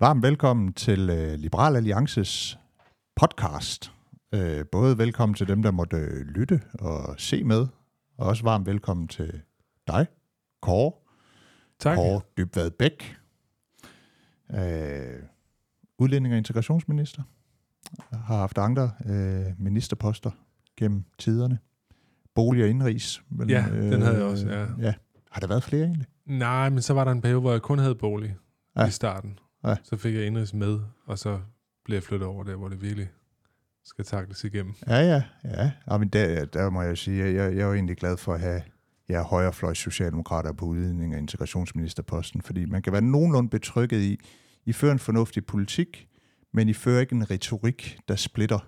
Varmt velkommen til øh, Liberal Alliances podcast. Øh, både velkommen til dem, der måtte øh, lytte og se med, og også varmt velkommen til dig, Kåre. Tak. Kåre Dybvad Bæk. Øh, udlænding og integrationsminister. Har haft andre øh, ministerposter gennem tiderne. Bolig og indrigs. Men, Ja, den havde jeg også, ja. ja. Har der været flere egentlig? Nej, men så var der en periode, hvor jeg kun havde bolig ja. i starten. Ja. Så fik jeg indrigs med, og så blev jeg flyttet over der, hvor det virkelig skal takles igennem. Ja, ja, ja. ja men der, der må jeg sige, at jeg, jeg er jo egentlig glad for at have ja, højrefløjs socialdemokrater på udlænding og integrationsministerposten, fordi man kan være nogenlunde betrykket i, I fører en fornuftig politik, men I fører ikke en retorik, der splitter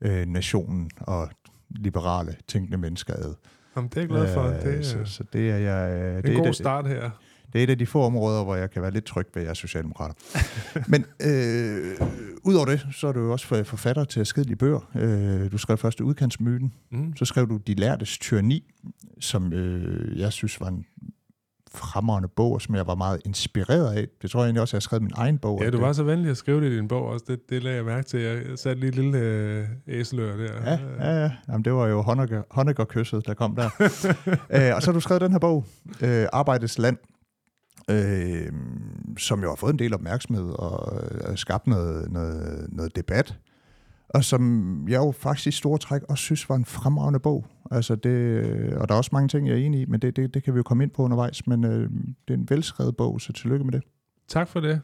øh, nationen og liberale tænkende mennesker ad. Jamen, det er jeg glad for. Øh, det er, så, så det er jeg... øh, det det er en er god det- start her. Det er et af de få områder, hvor jeg kan være lidt tryg ved, at jeg er socialdemokrater. Men øh, udover det, så er du jo også for- forfatter til forskellige bøger. Øh, du skrev først Udkantsmyten, Mm. så skrev du De Lærtes Tyranni, som øh, jeg synes var en fremragende bog, og som jeg var meget inspireret af. Det tror jeg egentlig også, at jeg har skrevet min egen bog. Ja, du det- var så venlig at skrive det i din bog også. Det, det lagde jeg mærke til. Jeg satte lige et lille øh, æselør der. Ja, ja, ja. Jamen, det var jo Honecker, Honecker-kysset, der kom der. øh, og så har du skrevet den her bog, øh, Arbejdets Land, øh, som jo har fået en del opmærksomhed og øh, skabt noget, noget, noget debat, og som jeg jo faktisk i store træk også synes var en fremragende bog. Altså det, og der er også mange ting, jeg er enig i, men det, det, det kan vi jo komme ind på undervejs, men øh, det er en velskrevet bog, så tillykke med det. Tak for det.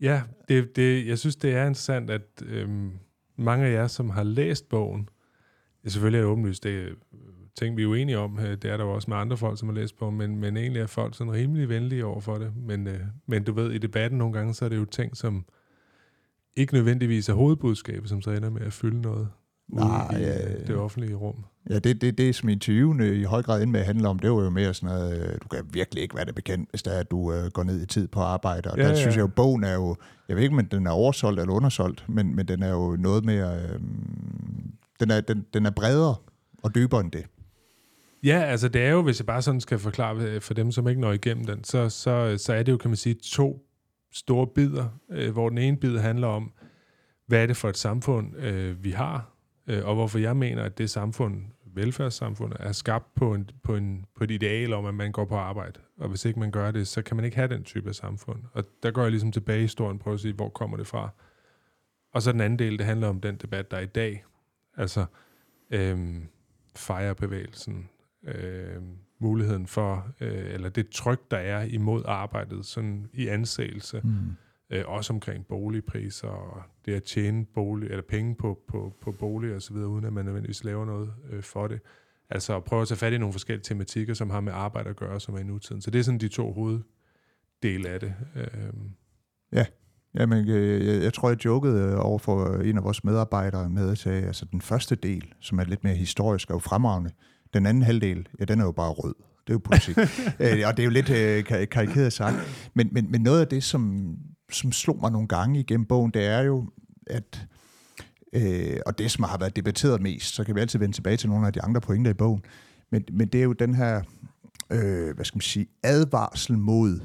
Ja, det, det, jeg synes, det er interessant, at øhm, mange af jer, som har læst bogen, det selvfølgelig er åbenlyst, det ting, vi er uenige om, øh, det er der jo også med andre folk, som har læst bogen, men, men egentlig er folk sådan rimelig venlige over for det. Men, øh, men du ved, i debatten nogle gange, så er det jo ting, som ikke nødvendigvis er hovedbudskabet, som så ender med at fylde noget Nej, i ja, det offentlige rum. Ja, det, det, det som interviewene i høj grad endte med at handle om, det var jo mere sådan noget, øh, du kan virkelig ikke være det bekendt, hvis det er, at du øh, går ned i tid på arbejde. Og Ja, der ja. synes jeg jo, bogen er jo, jeg ved ikke, om den er oversolgt eller undersolgt, men, men den er jo noget mere, øh, den, er, den, den er bredere og dybere end det. Ja, altså det er jo, hvis jeg bare sådan skal forklare øh, for dem, som ikke når igennem den, så, så, så er det jo, kan man sige, to store bidder, øh, hvor den ene bid handler om, hvad er det for et samfund, øh, vi har, øh, og hvorfor jeg mener, at det samfund, velfærdssamfundet, er skabt på, en, på, en, på et ideal om, at man går på arbejde. Og hvis ikke man gør det, så kan man ikke have den type af samfund. Og der går jeg ligesom tilbage i historien, prøver at sige, hvor kommer det fra. Og så den anden del, det handler om den debat, der er i dag. Altså, øhm, fejrebevægelsen, øh, muligheden for, øh, eller det tryk, der er imod arbejdet sådan i anseelse, Mm. øh, også omkring boligpriser og det at tjene bolig, eller penge på, på, på bolig og så videre, uden at man nødvendigvis laver noget øh, for det. Altså at prøve at tage fat i nogle forskellige tematikker, som har med arbejde at gøre, som er i nutiden. Så det er sådan de to hoveddele af det. Øh, Jamen, øh, jeg, jeg tror, jeg jokede øh, over for en af vores medarbejdere med at sige, altså den første del, som er lidt mere historisk og fremragende, den anden halvdel, ja, den er jo bare rød. Det er jo politik. øh, og det er jo lidt øh, kar- karikeret sagt. Men, men, men noget af det, som, som slog mig nogle gange igennem bogen, det er jo, at øh, og det, som har været debatteret mest, så kan vi altid vende tilbage til nogle af de andre pointer i bogen, men, men det er jo den her, øh, hvad skal man sige, advarsel mod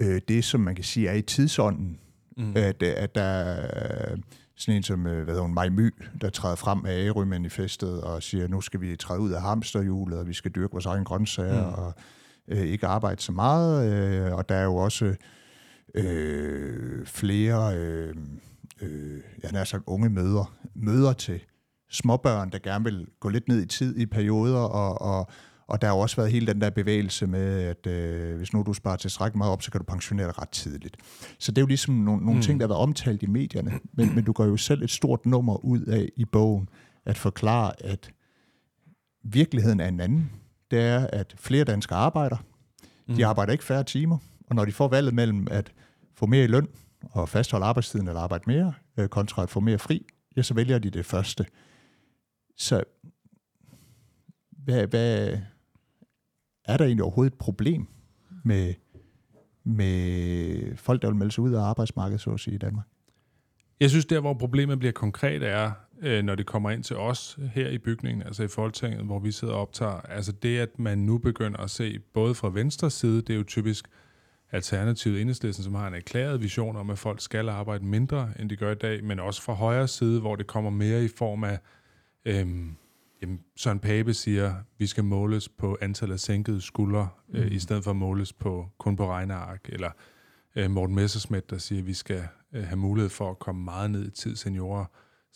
øh, det, som man kan sige er i tidsånden, mm. at, at der er sådan en som øh, hvad hedder hun, Maj My, der træder frem med Ærø-manifestet og siger, nu skal vi træde ud af hamsterhjulet, og vi skal dyrke vores egen grøntsager, mm. og øh, ikke arbejde så meget. Øh, og der er jo også øh, flere, øh, øh, jeg har sagt unge møder, møder til småbørn, der gerne vil gå lidt ned i tid i perioder, og, og, og der har også været hele den der bevægelse med, at øh, hvis nu du sparer tilstrækkeligt meget op, så kan du pensionere dig ret tidligt. Så det er jo ligesom nogle, nogle Mm. mm. ting, der har været omtalt i medierne, men, men du gør jo selv et stort nummer ud af i bogen, at forklare, at virkeligheden er en anden. Det er, at flere danskere arbejder. Mm. De arbejder ikke færre timer, og når de får valget mellem at få mere i løn og fastholde arbejdstiden eller arbejde mere, øh, kontra at få mere fri, ja, så vælger de det første. Så hvad, hvad er der egentlig overhovedet et problem med, med folk, der vil melde sig ud af arbejdsmarkedet, så at sige, i Danmark? Jeg synes, der hvor problemet bliver konkret er, øh, når det kommer ind til os her i bygningen, altså i Folketinget, hvor vi sidder og optager, altså det, at man nu begynder at se, både fra venstre side, det er jo typisk Alternativet Enhedslisten, som har en erklæret vision om, at folk skal arbejde mindre, end de gør i dag, men også fra højre side, hvor det kommer mere i form af, øhm, jamen, Søren Pape siger, vi skal måles på antallet af sænkede skuldre, øh, mm. i stedet for at måles på kun på regneark, eller øh, Morten Messerschmidt, der siger, at vi skal øh, have mulighed for at komme meget ned i tid, seniorer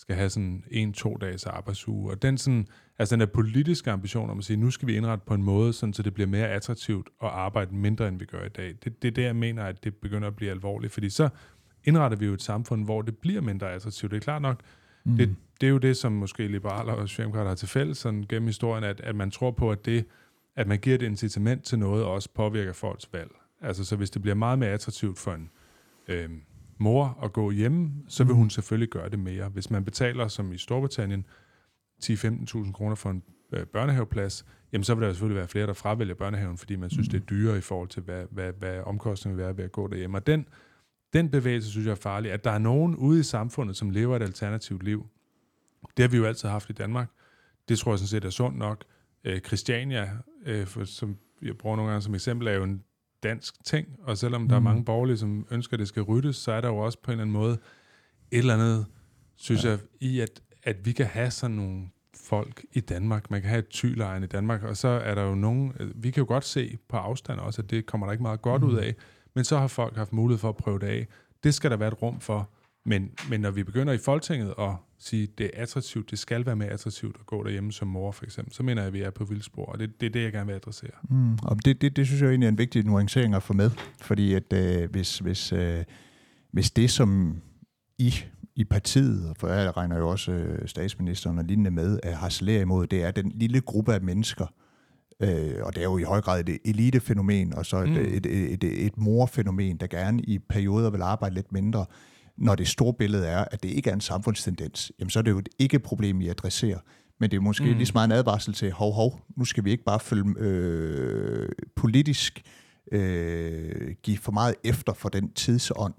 skal have sådan en-to dages arbejdsuge. Og den, sådan, altså den der politiske ambition om at sige, nu skal vi indrette på en måde, sådan, så det bliver mere attraktivt at arbejde mindre, end vi gør i dag. Det, det er det, jeg mener, at det begynder at blive alvorligt, fordi så indretter vi jo et samfund, hvor det bliver mindre attraktivt. Det er klart nok, mm. det, det er jo det, som måske liberaler og socialdemokrater har til fælles sådan gennem historien, at, at man tror på, at det, at man giver et incitament til noget, også påvirker folks valg. Altså, så hvis det bliver meget mere attraktivt for en øh, mor at gå hjemme, så vil mm. hun selvfølgelig gøre det mere. Hvis man betaler, som i Storbritannien, 10-15.000 kroner for en øh, børnehaveplads, jamen så vil der selvfølgelig være flere, der fravælger børnehaven, fordi man synes, mm. det er dyrere i forhold til, hvad, hvad, hvad omkostningen vil være ved at gå derhjemme. Og den, den bevægelse synes jeg er farlig. At der er nogen ude i samfundet, som lever et alternativt liv, det har vi jo altid haft i Danmark. Det tror jeg sådan set er sundt nok. Øh, Christiania, øh, for, som jeg bruger nogle gange som eksempel, er jo en dansk ting, og selvom mm. der er mm. mange borgerlige, som ønsker, at det skal ryddes, så er der jo også på en eller anden måde et eller andet, synes ja. jeg, i at, at vi kan have sådan nogle folk i Danmark. Man kan have et tylejren i Danmark, og så er der jo nogen, vi kan jo godt se på afstand også, at det kommer der ikke meget godt mm. ud af, men så har folk haft mulighed for at prøve det af. Det skal der være et rum for, men, men når vi begynder i Folketinget at sige, at det er attraktivt, det skal være mere attraktivt at gå derhjemme som mor for eksempel, så mener jeg, at vi er på vildspor, og det, det er det, jeg gerne vil adressere. Mm, og det, det, det synes jeg egentlig er en vigtig nuancering at få med, fordi at øh, hvis, hvis, øh, hvis det, som I i partiet, for jeg regner jo også øh, statsministeren og lignende med, øh, at harcelere imod, det er den lille gruppe af mennesker, øh, og det er jo i høj grad et elitefænomen, og så et, mm. et, et, et, et morfænomen, der gerne i perioder vil arbejde lidt mindre, når det store billede er, at det ikke er en samfundstendens, jamen så er det jo et ikke-problem, I adresserer. Men det er måske mm. lige så meget en advarsel til, hov, hov, nu skal vi ikke bare følge øh, politisk, øh, give for meget efter for den tidsånd,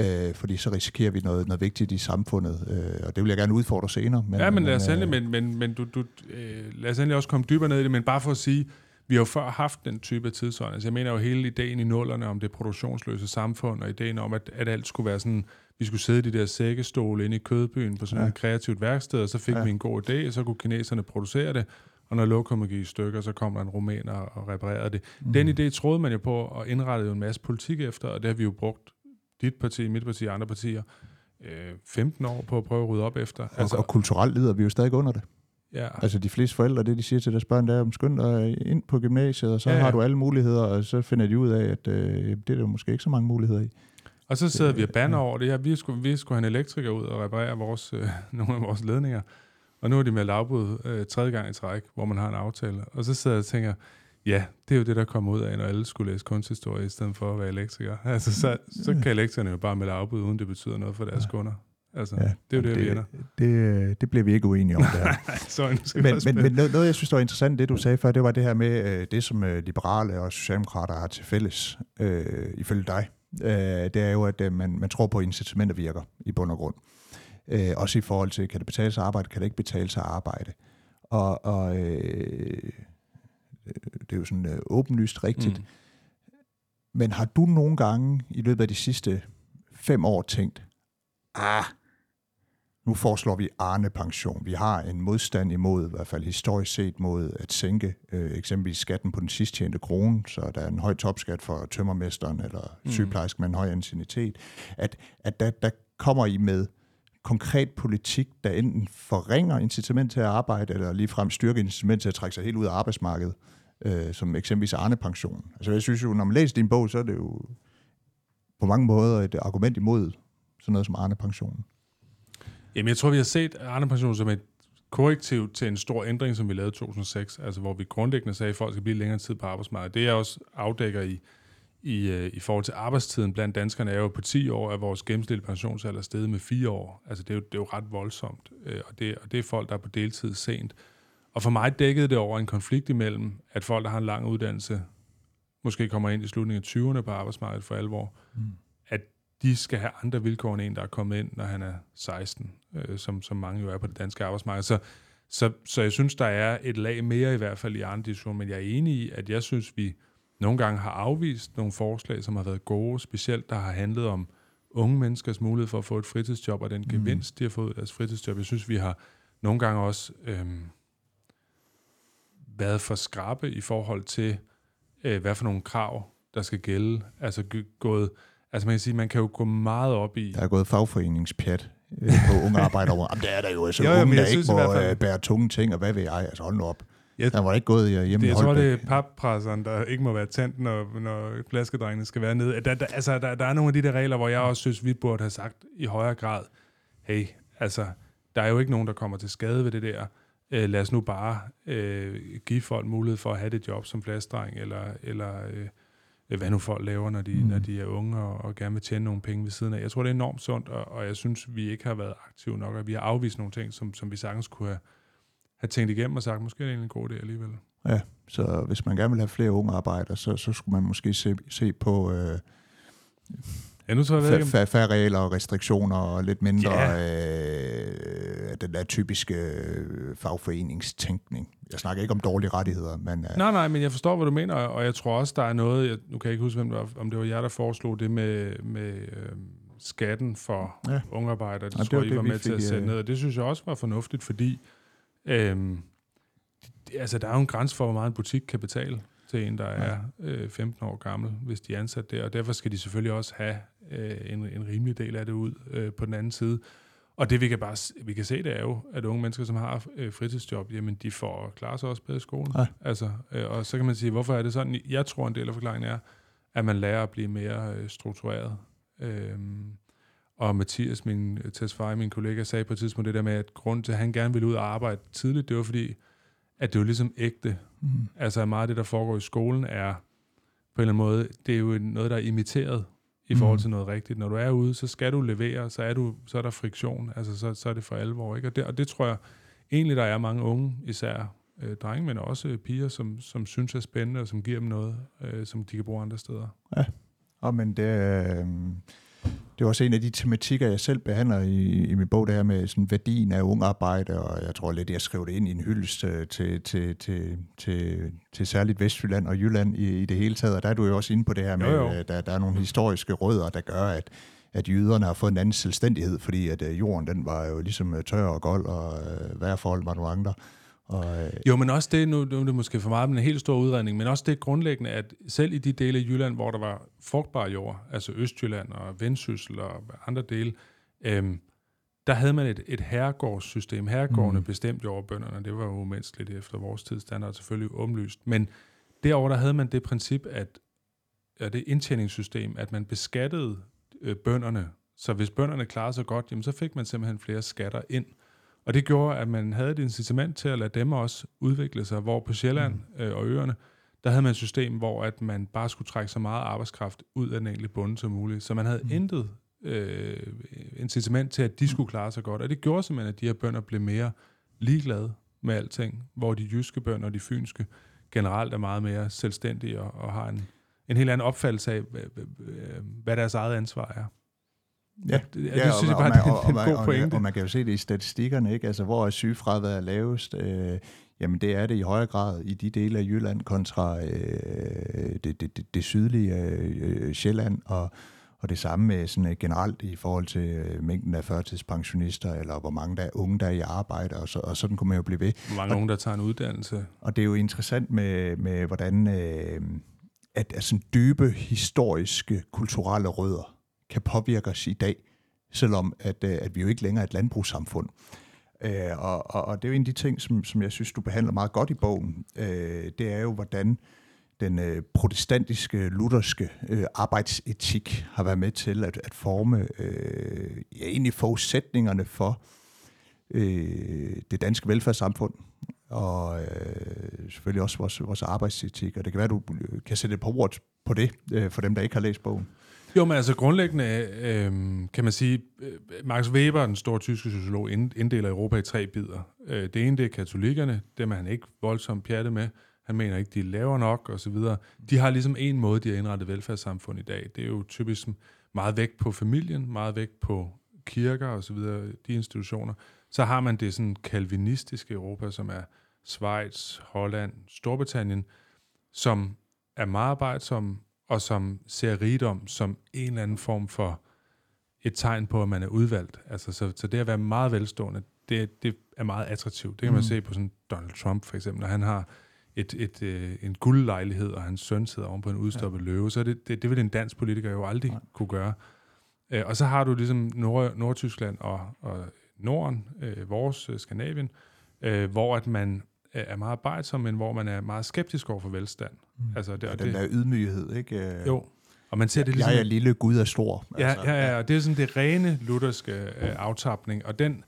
øh, fordi så risikerer vi noget, noget vigtigt i samfundet, øh, og det vil jeg gerne udfordre senere. Men, ja, men lad os endelig, øh, men, men, men du, du, øh, lad os endelig også komme dybere ned i det, men bare for at sige, vi har jo før haft den type tidsånd. Altså jeg mener jo hele ideen i nullerne om det produktionsløse samfund, og ideen om, at, at alt skulle være sådan, vi skulle sidde i de der sækkestole inde i Kødbyen på sådan ja. et kreativt værksted, og så fik ja. vi en god idé, og så kunne kineserne producere det, og når lokummet gik i stykker, så kom der en rumæner og reparerede det. Mm. Den idé troede man jo på, og indrettede jo en masse politik efter, og det har vi jo brugt, dit parti, mit parti og andre partier, øh, 15 år på at prøve at rydde op efter. Og, altså, og kulturelt lider vi jo stadig under det. Ja. Altså de fleste forældre, det de siger til deres børn, det er, skynd dig ind på gymnasiet, og så ja, ja. har du alle muligheder, og så finder de ud af, at øh, det er der måske ikke så mange muligheder i. Og så sidder det, vi og banner ja. over det her. Vi skulle, vi skulle have en elektriker ud og reparere vores, øh, nogle af vores ledninger. Og nu er de med lavbud øh, tredje gang i træk, hvor man har en aftale. Og så sidder jeg og tænker, ja, det er jo det, der kommer ud af, når alle skulle læse kunsthistorie, i stedet for at være elektriker. Altså, så, så kan elektrikerne jo bare med afbud, uden det betyder noget for deres ja. kunder. Altså, ja, det er jo det, det, vi ender. Det, det bliver vi ikke uenige om der. Sorry, men, men, men noget, noget, jeg synes, der var interessant, det du sagde før, det var det her med øh, det, som øh, liberale og socialdemokrater har til fælles, øh, ifølge dig. Øh, det er jo, at øh, man, man tror på, at incitamenter virker i bund og grund. Øh, også i forhold til, kan det betale sig at arbejde, kan det ikke betale sig at arbejde. Og, og øh, det er jo sådan øh, åbenlyst rigtigt. Mm. Men har du nogle gange i løbet af de sidste fem år tænkt, ah, nu foreslår vi Arne-pension. Vi har en modstand imod, i hvert fald historisk set, mod at sænke øh, eksempelvis skatten på den sidst tjente krone, så der er en høj topskat for tømmermesteren eller mm. sygeplejersk med en høj ancienitet. At, at der, der kommer I med konkret politik, der enten forringer incitament til at arbejde, eller ligefrem styrker incitament til at trække sig helt ud af arbejdsmarkedet, øh, som eksempelvis Arne-pension. Altså jeg synes jo, når man læser din bog, så er det jo på mange måder et argument imod sådan noget som Arne-pensionen. Jamen, jeg tror, vi har set Arne Pension som et korrektiv til en stor ændring, som vi lavede i 2006, altså hvor vi grundlæggende sagde, at folk skal blive længere tid på arbejdsmarkedet. Det er også afdækker i, i, øh, i forhold til arbejdstiden blandt danskerne er jo på 10 år, at vores gennemsnitlige pensionsalder steget med 4 år. Altså det er jo, det er jo ret voldsomt, øh, og, det, og det er folk, der er på deltid sent. Og for mig dækkede det over en konflikt imellem, at folk, der har en lang uddannelse, måske kommer ind i slutningen af 20'erne på arbejdsmarkedet for alvor, mm de skal have andre vilkår end en, der er kommet ind, når han er 16, øh, som, som mange jo er på det danske arbejdsmarked. Så, så, så jeg synes, der er et lag mere i hvert fald i andre diskussioner, men jeg er enig i, at jeg synes, vi nogle gange har afvist nogle forslag, som har været gode, specielt der har handlet om unge menneskers mulighed for at få et fritidsjob, og den gevinst, de har fået af deres fritidsjob. Jeg synes, vi har nogle gange også øhm, været for skrabe i forhold til, øh, hvad for nogle krav, der skal gælde. Altså gået, altså man kan sige, man kan jo gå meget op i... Der er gået fagforeningspjat øh, på unge arbejdere. Jamen, det er der jo. Altså, Jo, jo, unge, der ikke må fald- øh, bære tunge ting, og hvad ved jeg? Altså, hold op. Jeg- Der var ikke gået hjemme Det, jeg tror, det er pappresseren, der ikke må være tændt, når, når flaskedrengene skal være nede. Der, der, altså, der, der er nogle af de der regler, hvor jeg også synes, vi burde have sagt i højere grad, hey, altså, der er jo ikke nogen, der kommer til skade ved det der. Øh, lad os nu bare øh, give folk mulighed for at have det job som flaskedreng, eller, eller øh, hvad nu folk laver, når de, mm. Når de er unge og, og gerne vil tjene nogle penge ved siden af. Jeg tror, det er enormt sundt, og, og jeg synes, vi ikke har været aktive nok, og vi har afvist nogle ting, som, som vi sagtens kunne have, have tænkt igennem og sagt, måske er det egentlig en god idé alligevel. Så hvis man gerne vil have flere unge arbejdere, så, så skulle man måske se, se på øh, Ja, nu tror jeg, færre regler og restriktioner og lidt mindre Ja. Den der typiske øh, fagforeningstænkning. Jeg snakker ikke om dårlige rettigheder, men øh, Nej, nej, men jeg forstår, hvad du mener, og jeg tror også, der er noget, jeg, nu kan jeg ikke huske, hvem det var, om det var jer, der foreslog det med, med øh, skatten for ja. Ja. unge arbejdere. Det Ja, tror det jeg, I var med til at fik, sætte øh, ned, og det synes jeg også var fornuftigt, fordi øh, altså, der er jo en grænse for, hvor meget en butik kan betale til en, der er øh, 15 år gammel, hvis de er ansat der, og derfor skal de selvfølgelig også have øh, en, en rimelig del af det ud øh, på den anden side. Og det vi kan bare vi kan se, det er jo, at unge mennesker, som har øh, fritidsjob, jamen de får klare sig også bedre i skolen. Ja. Altså, øh, og så kan man sige, hvorfor er det sådan? Jeg tror, en del af forklaringen er, at man lærer at blive mere øh, struktureret. Øhm, og Mathias, min Tesfaye, min kollega, sagde på et tidspunkt det der med, at grund til, at han gerne ville ud og arbejde tidligt, det var fordi, at det var ligesom ægte. mm, Altså meget af det, der foregår i skolen, er på en eller anden måde, det er jo noget, der er imiteret i forhold Mhm. til noget rigtigt. Når du er ude, så skal du levere, så er, du, så er der friktion, altså så, så er det for alvor. Ikke? Og, det, og det tror jeg egentlig, der er mange unge, især øh, drenge, men også øh, piger, som, som synes er spændende, og som giver dem noget, øh, som de kan bruge andre steder. Og men det, øh, det er også en af de tematikker, jeg selv behandler i, i min bog, det her med sådan værdien af unge arbejde, og jeg tror lidt, jeg skrev det ind i en hyldest øh, til, til, til, til, til særligt Vestjylland og Jylland i, i det hele taget, og der er du jo også inde på det her med, Jo, jo. at der, der er nogle historiske rødder, der gør, at at jyderne har fået en anden selvstændighed, fordi at øh, jorden den var jo ligesom øh, tør og gold, og øh, vejrforhold var nogle andre. Og, øh, Jo, men også det, nu, nu er det måske for meget, men en helt stor udredning, men også det grundlæggende, at selv i de dele af Jylland, hvor der var frugtbar jord, altså Østjylland og Vendsyssel og andre dele, øhm, der havde man et, et herregårdssystem. Herregårdene Mm. mm. bestemte over bønderne. Det var jo umenneskeligt efter vores tidsstandard, selvfølgelig åbenlyst. Men derover der havde man det princip, at ja, det indtjeningssystem, at man beskattede øh, bønderne. Så hvis bønderne klarede sig godt, jamen, så fik man simpelthen flere skatter ind. Og det gjorde, at man havde et incitament til at lade dem også udvikle sig, hvor på Sjælland øh, og øerne, der havde man et system, hvor at man bare skulle trække så meget arbejdskraft ud af den enkelte bonde som muligt. Så man havde Mm. mm. intet øh, incitament til, at de skulle klare sig godt. Og det gjorde simpelthen, at de her bønder blev mere ligeglade med alting, hvor de jyske bønder og de fynske generelt er meget mere selvstændige og, og har en, en helt anden opfattelse af, hvad deres eget ansvar er. Ja, Og det, ja, det synes jeg bare, og, det er og, en og, god og, pointe. Og man kan jo se det i statistikkerne, ikke? Altså, hvor er sygefraværet er lavest? Øh, jamen, det er det i højere grad i de dele af Jylland kontra øh, det, det, det, det sydlige øh, Sjælland, og, og det samme med sådan, øh, generelt i forhold til øh, mængden af førtidspensionister, eller hvor mange der er unge, der er i arbejde, og, så, og sådan kunne man jo blive ved. Hvor mange unge, der tager en uddannelse. Og det er jo interessant med, med hvordan øh, at, at sådan dybe historiske, kulturelle rødder kan påvirke os i dag, selvom at, øh, at vi jo ikke længere er et landbrugssamfund. Øh, og, og, og det er jo en af de ting, som, som jeg synes, du behandler meget godt i bogen. Øh, det er jo, hvordan den øh, protestantiske, lutherske øh, arbejdsetik har været med til at, at forme øh, ja, egentlig forudsætningerne for øh, det danske velfærdssamfund, og øh, selvfølgelig også vores, vores arbejdsetik. Og det kan være, du øh, kan sætte et par ord på det, øh, for dem, der ikke har læst bogen. Jo, men altså grundlæggende øh, kan man sige, øh, Max Weber, den store tyske sociolog, inddeler Europa i tre bidder. Øh, det ene, det er katolikkerne, dem er han ikke voldsomt pjattet med. Han mener ikke, de laver nok osv. De har ligesom en måde, de har indrettet velfærdssamfund i dag. Det er jo typisk meget vægt på familien, meget vægt på kirker osv., de institutioner. Så har man det sådan kalvinistiske Europa, som er Schweiz, Holland, Storbritannien, som er meget arbejdsom, og som ser rigdom som en eller anden form for et tegn på, at man er udvalgt. Altså, så, så det at være meget velstående, det, det er meget attraktivt. Det kan man Mm. se på sådan Donald Trump for eksempel, når han har et, et, øh, en guldlejlighed, og hans søn sidder oven på en udstoppet ja. løve, så det, det, det vil en dansk politiker jo aldrig Nej. kunne gøre. Øh, og så har du ligesom Nord, Nordtyskland og, og Norden, øh, vores øh, Skandinavien, øh, hvor at man er meget arbejdsom, men hvor man er meget skeptisk over for velstand. Mm. Altså, det, Og den det, der ydmyghed, ikke? Øh, jo, og man ser det ligesom... Jeg er lille, Gud er stor. Ja, ja, ja, og det er sådan det rene lutherske øh, aftapning, og den,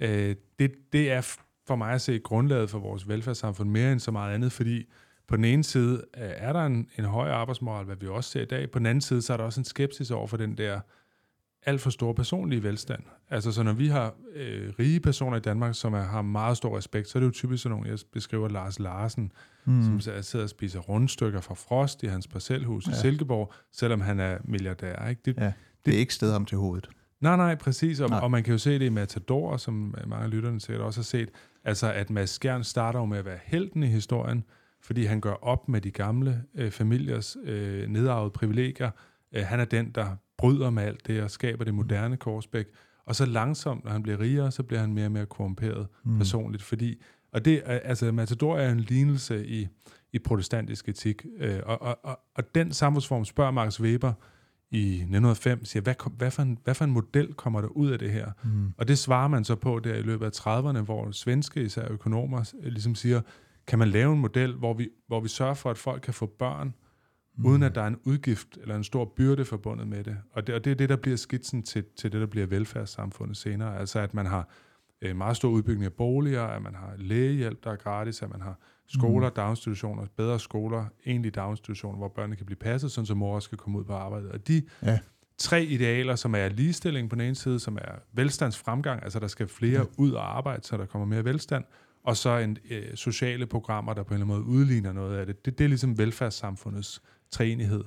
øh, det, det er for mig at se grundlaget for vores velfærdssamfund mere end så meget andet, fordi på den ene side øh, er der en, en høj arbejdsmoral, hvad vi også ser i dag, på den anden side så er der også en skepsis over for den der alt for store personlige velstand. Altså så når vi har øh, rige personer i Danmark, som er, har meget stor respekt, så er det jo typisk sådan nogle, jeg beskriver Lars Larsen, mm. som så- sidder og spiser rundstykker fra Frost i hans parcelhus ja. i. Silkeborg, selvom han er milliardær. Ikke? Det, Ja, det er ikke sted ham til hovedet. Nej, nej, præcis. Og, Nej. og man kan jo se det i Matador, som mange af lytterne sikkert også har set. Altså, at Mads Skjern starter jo med at være helten i historien, fordi han gør op med de gamle øh, familiers øh, nedarvede privilegier. Øh, han er den, der bryder med alt det og skaber det moderne Korsbæk. Og så langsomt, når han bliver rigere, så bliver han mere og mere korrumperet mm. personligt. Fordi, og det, er- altså, Matador er en lignelse i, i protestantisk etik. Øh, og, og, og, og den samfundsform spørger Max Weber i 1905, siger, hvad, hvad, for en, hvad for en model kommer der ud af det her? Mm. Og det svarer man så på der i løbet af 30'erne, hvor svenske især økonomer ligesom siger, kan man lave en model, hvor vi, hvor vi sørger for, at folk kan få børn, mm. uden at der er en udgift eller en stor byrde forbundet med det. Og det, og det er det, der bliver skitsen til, til det, der bliver velfærdssamfundet senere. Altså at man har en meget stor udbygning af boliger, at man har lægehjælp, der er gratis, at man har skoler, mm. daginstitutioner, bedre skoler, egentlige daginstitutioner, hvor børnene kan blive passet, sådan så mor også skal komme ud på arbejde. Og de Ja. tre idealer, som er ligestilling på den ene side, som er velstandsfremgang, altså der skal flere ud og arbejde, så der kommer mere velstand, og så en, øh, sociale programmer, der på en eller anden måde udligner noget af det. Det, det er ligesom velfærdssamfundets træenighed.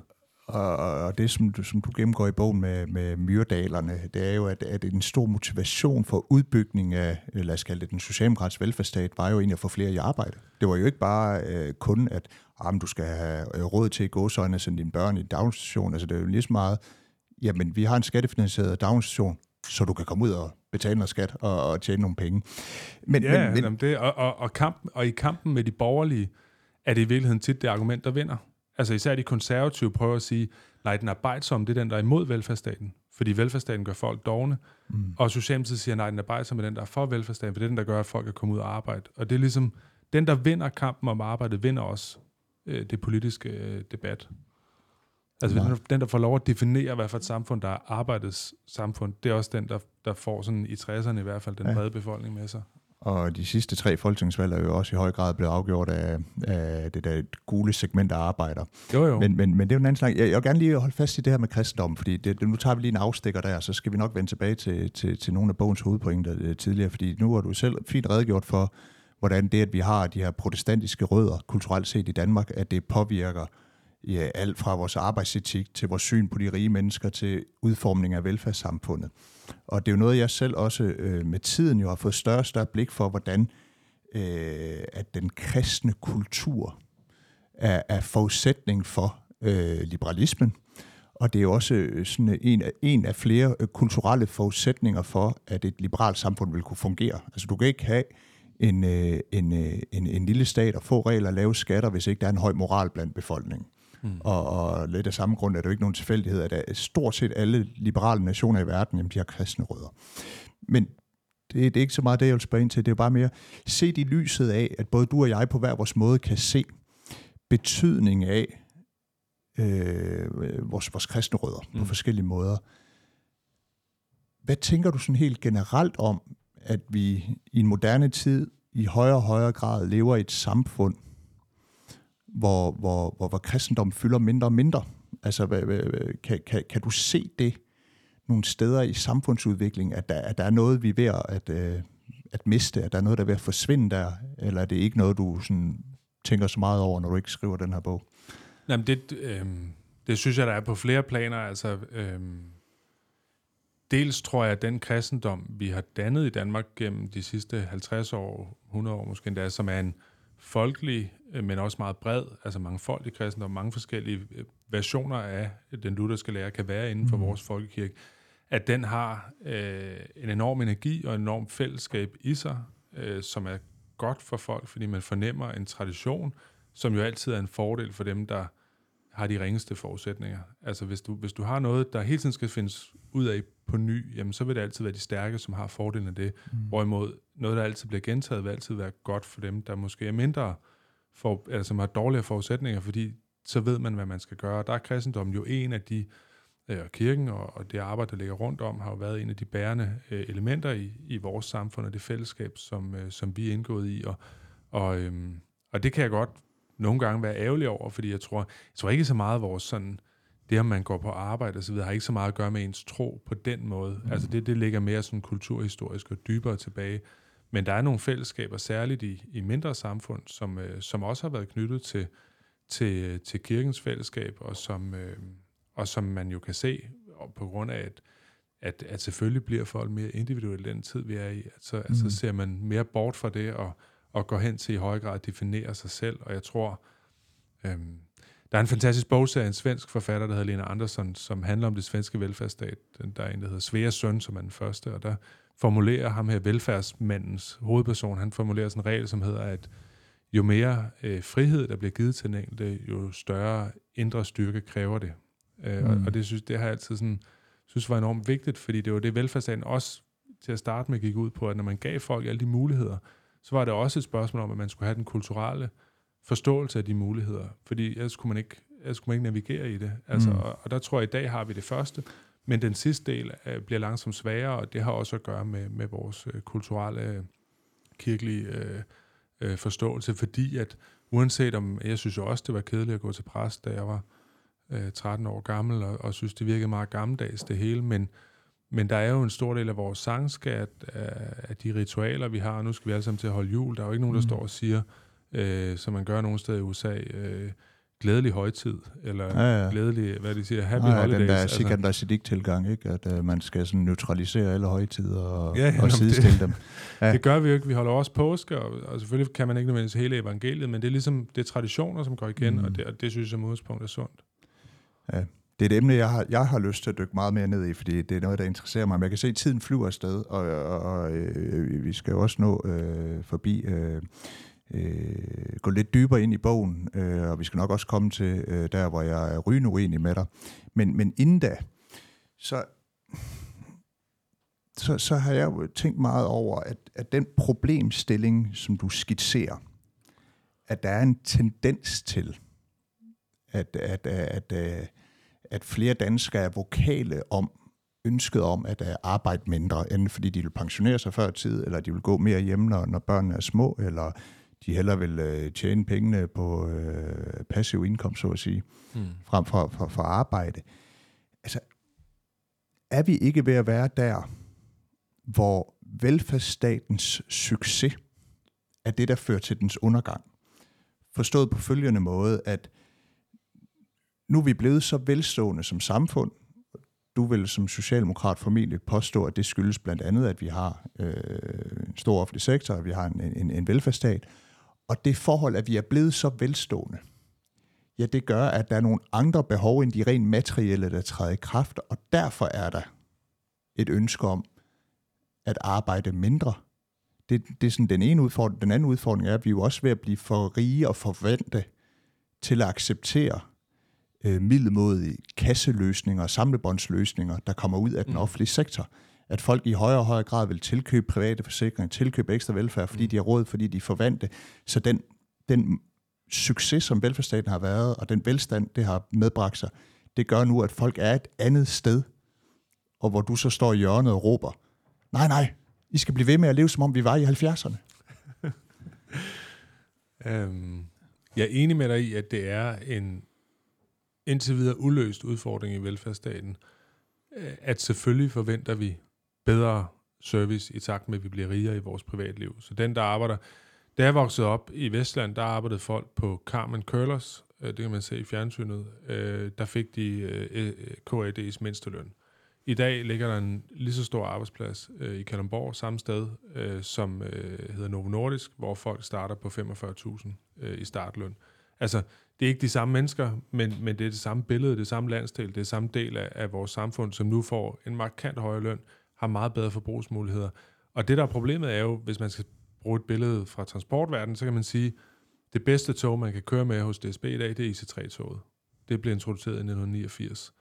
Og, og det, som du, som du gennemgår i bogen med, med myrdalerne, det er jo, at, at en stor motivation for udbygning af, lad os kalde det, den socialdemokratiske velfærdsstat, var jo egentlig at få flere i arbejde. Det var jo ikke bare øh, kun, at ah, du skal have øh, råd til at gå sådan, sende dine børn i en daginstitution. Altså det er jo lige så meget, jamen vi har en skattefinansieret daginstitution, så du kan komme ud og betale noget skat og, og tjene nogle penge. Men, Ja, men, men, jamen det, og, og, og, kampen, og i kampen med de borgerlige, er det i virkeligheden tit det argument, der vinder. Altså især de konservative prøver at sige, nej, den arbejdsomme, det er den, der er imod velfærdsstaten. Fordi velfærdsstaten gør folk dogne. Mm. Og Socialdemokratiet siger, nej, den arbejdsomme er den, der er for velfærdsstaten, for det er den, der gør, at folk kan komme ud og arbejde. Og det er ligesom, den, der vinder kampen om arbejde, vinder også øh, det politiske øh, debat. Altså den, den, der får lov at definere, hvad for et samfund, der er arbejdets samfund, det er også den, der, der får sådan i 60'erne i hvert fald den Ja. brede befolkning med sig. Og de sidste tre folketingsvalg er jo også i høj grad blevet afgjort af, af det der gule segment af arbejder. Jo, jo. Men, men, men det er jo en anden snak. Jeg, jeg vil gerne lige holde fast i det her med kristendom, fordi det, det, nu tager vi lige en afstikker der, så skal vi nok vende tilbage til, til, til nogle af bogens hovedpointer øh, tidligere, fordi nu har du selv fint redegjort for, hvordan det, at vi har de her protestantiske rødder kulturelt set i Danmark, at det påvirker ja, alt fra vores arbejdsetik til vores syn på de rige mennesker til udformning af velfærdssamfundet. Og det er jo noget, jeg selv også øh, med tiden jo har fået større og større blik for, hvordan øh, at den kristne kultur er, er forudsætning for øh, liberalismen. Og det er jo også øh, sådan øh, en af, en af flere øh, kulturelle forudsætninger for, at et liberalt samfund vil kunne fungere. Altså du kan ikke have en, en, en, en lille stat og få regler og lave skatter, hvis ikke der er en høj moral blandt befolkningen. Mm. Og, og lidt af samme grund er det jo ikke nogen tilfældighed, at stort set alle liberale nationer i verden, jamen, de har kristne rødder. Men det, det er ikke så meget det, jeg vil spørge ind til. Det er bare mere, se i lyset af, at både du og jeg på hver vores måde kan se betydning af øh, vores, vores kristne rødder mm. på Mm. forskellige måder. Hvad tænker du sådan helt generelt om, at vi i en moderne tid i højere og højere grad lever i et samfund, hvor, hvor, hvor, hvor kristendom fylder mindre og mindre? Altså, hvad, hvad, kan, kan, kan du se det nogle steder i samfundsudviklingen, at der, at der er noget, vi er ved at, at, øh, at miste, at der er noget, der er ved at forsvinde der, eller er det ikke noget, du sådan tænker så meget over, når du ikke skriver den her bog? Jamen det, øh, det synes jeg, der er på flere planer. Altså, øh, dels tror jeg, at den kristendom, vi har dannet i Danmark gennem de sidste 50 år, 100 år måske endda, som er en folkelig, men også meget bred, altså mangfoldig kristendom, mange forskellige øh, versioner af den lutherske lære kan være inden for mm. vores folkekirke, at den har øh, en enorm energi og en enorm fællesskab i sig, øh, som er godt for folk, fordi man fornemmer en tradition, som jo altid er en fordel for dem, der har de ringeste forudsætninger. Altså hvis du, hvis du har noget, der hele tiden skal findes ud af på ny, jamen så vil det altid være de stærke, som har fordelen af det. Mm. Hvorimod noget, der altid bliver gentaget, vil altid være godt for dem, der måske er mindre, for, altså som har dårligere forudsætninger, fordi så ved man, hvad man skal gøre. Der er kristendommen jo en af de, øh, kirken og, og det arbejde, der ligger rundt om, har jo været en af de bærende øh, elementer i, i vores samfund og det fællesskab, som, øh, som vi er indgået i. Og, og, øh, og det kan jeg godt nogle gange være ærgerlig over, fordi jeg tror, jeg tror ikke så meget vores sådan, det om man går på arbejde og så videre, har ikke så meget at gøre med ens tro på den måde. Mm. Altså det, det ligger mere sådan kulturhistorisk og dybere tilbage. Men der er nogle fællesskaber, særligt i, i mindre samfund, som, øh, som også har været knyttet til, til, til kirkens fællesskab, og som, øh, og som man jo kan se på grund af, at, at, at selvfølgelig bliver folk mere individuelle den tid, vi er i. Altså, mm. altså ser man mere bort fra det, og og går hen til i høj grad at definere sig selv. Og jeg tror, øhm, der er en fantastisk bogserie af en svensk forfatter, der hedder Lena Andersson, som handler om det svenske velfærdsstat. Der er en, der hedder Svea Søn, som er den første, og der formulerer ham her velfærdsmandens hovedperson, han formulerer sådan en regel, som hedder, at jo mere øh, frihed, der bliver givet til den enkelte, jo større indre styrke kræver det. Øh, mm. og, og det synes det har jeg altid sådan, synes var enormt vigtigt, fordi det var det velfærdsstaten også til at starte med gik ud på, at når man gav folk alle de muligheder, så var det også et spørgsmål om, at man skulle have den kulturelle forståelse af de muligheder, fordi ellers kunne man ikke, ellers kunne man ikke navigere i det. Altså, mm. og, og der tror jeg, at i dag har vi det første, men den sidste del uh, bliver langsomt sværere, og det har også at gøre med, med vores uh, kulturelle, kirkelige uh, uh, forståelse, fordi at uanset om, jeg synes jo også, det var kedeligt at gå til præst, da jeg var uh, 13 år gammel, og, og synes, det virkede meget gammeldags det hele, men men der er jo en stor del af vores sangskat, af de ritualer, vi har. Nu skal vi alle sammen til at holde jul. Der er jo ikke nogen, der mm. står og siger, øh, som man gør nogle steder i USA, øh, glædelig højtid, eller ja, ja. glædelig, hvad de siger, happy ja, holidays. den der altså. Sikander Siddiq-tilgang, ikke? at uh, man skal sådan neutralisere alle højtider og, ja, ja, og sidestille det, dem. Ja. Det gør vi jo ikke. Vi holder også påske, og, og selvfølgelig kan man ikke nødvendigvis hele evangeliet, men det er ligesom det er traditioner, som går igen, mm. og, det, og det synes jeg som udgangspunkt er sundt. Ja, det er et emne, jeg har, jeg har lyst til at dykke meget mere ned i, fordi det er noget, der interesserer mig. Men jeg kan se, at tiden flyver afsted, og, og, og øh, vi skal jo også nå øh, forbi... Øh, øh, gå lidt dybere ind i bogen, øh, og vi skal nok også komme til øh, der, hvor jeg er rygende uenig med dig. Men, men inden da, så, så, så har jeg jo tænkt meget over, at, at den problemstilling, som du skitserer, at der er en tendens til, at, at, at, at at flere danskere er vokale om ønsket om at arbejde mindre, enten fordi de vil pensionere sig før tid, eller de vil gå mere hjemme, når, når børnene er små, eller de heller vil øh, tjene pengene på øh, passiv indkomst, så at sige, mm. frem for, for, for arbejde. Altså, er vi ikke ved at være der, hvor velfærdsstatens succes er det, der fører til dens undergang? Forstået på følgende måde, at nu er vi blevet så velstående som samfund. Du vil som socialdemokrat formentlig påstå, at det skyldes blandt andet, at vi har øh, en stor offentlig sektor, at vi har en, en, en velfærdsstat. Og det forhold, at vi er blevet så velstående, ja, det gør, at der er nogle andre behov end de rent materielle, der træder i kraft, og derfor er der et ønske om at arbejde mindre. Det, det er sådan den ene udfordring. Den anden udfordring er, at vi er jo også ved at blive for rige og forvente til at acceptere øh, middelmodige kasseløsninger og samlebåndsløsninger, der kommer ud af den mm. offentlige sektor. At folk i højere og højere grad vil tilkøbe private forsikringer, tilkøbe ekstra velfærd, fordi mm. de har råd, fordi de forvante. Så den, den succes, som velfærdsstaten har været, og den velstand, det har medbragt sig, det gør nu, at folk er et andet sted, og hvor du så står i hjørnet og råber, nej, nej, I skal blive ved med at leve, som om vi var i 70'erne. øhm, jeg er enig med dig i, at det er en indtil videre uløst udfordring i velfærdsstaten, øh, at selvfølgelig forventer vi bedre service i takt med, at vi bliver rigere i vores privatliv. Så den, der arbejder... Da jeg voksede op i Vestland, der arbejdede folk på Carmen Curlers, øh, det kan man se i fjernsynet, øh, der fik de øh, KAD's mindsteløn. I dag ligger der en lige så stor arbejdsplads øh, i Kalundborg, samme sted, øh, som øh, hedder Novo Nordisk, hvor folk starter på 45.000 øh, i startløn. Altså, det er ikke de samme mennesker, men, men det er det samme billede, det samme landsdel, det er samme del af, af vores samfund, som nu får en markant højere løn, har meget bedre forbrugsmuligheder. Og det, der er problemet, er jo, hvis man skal bruge et billede fra transportverdenen, så kan man sige, det bedste tog, man kan køre med hos DSB i dag, det er IC3-toget. Det blev introduceret i 1989.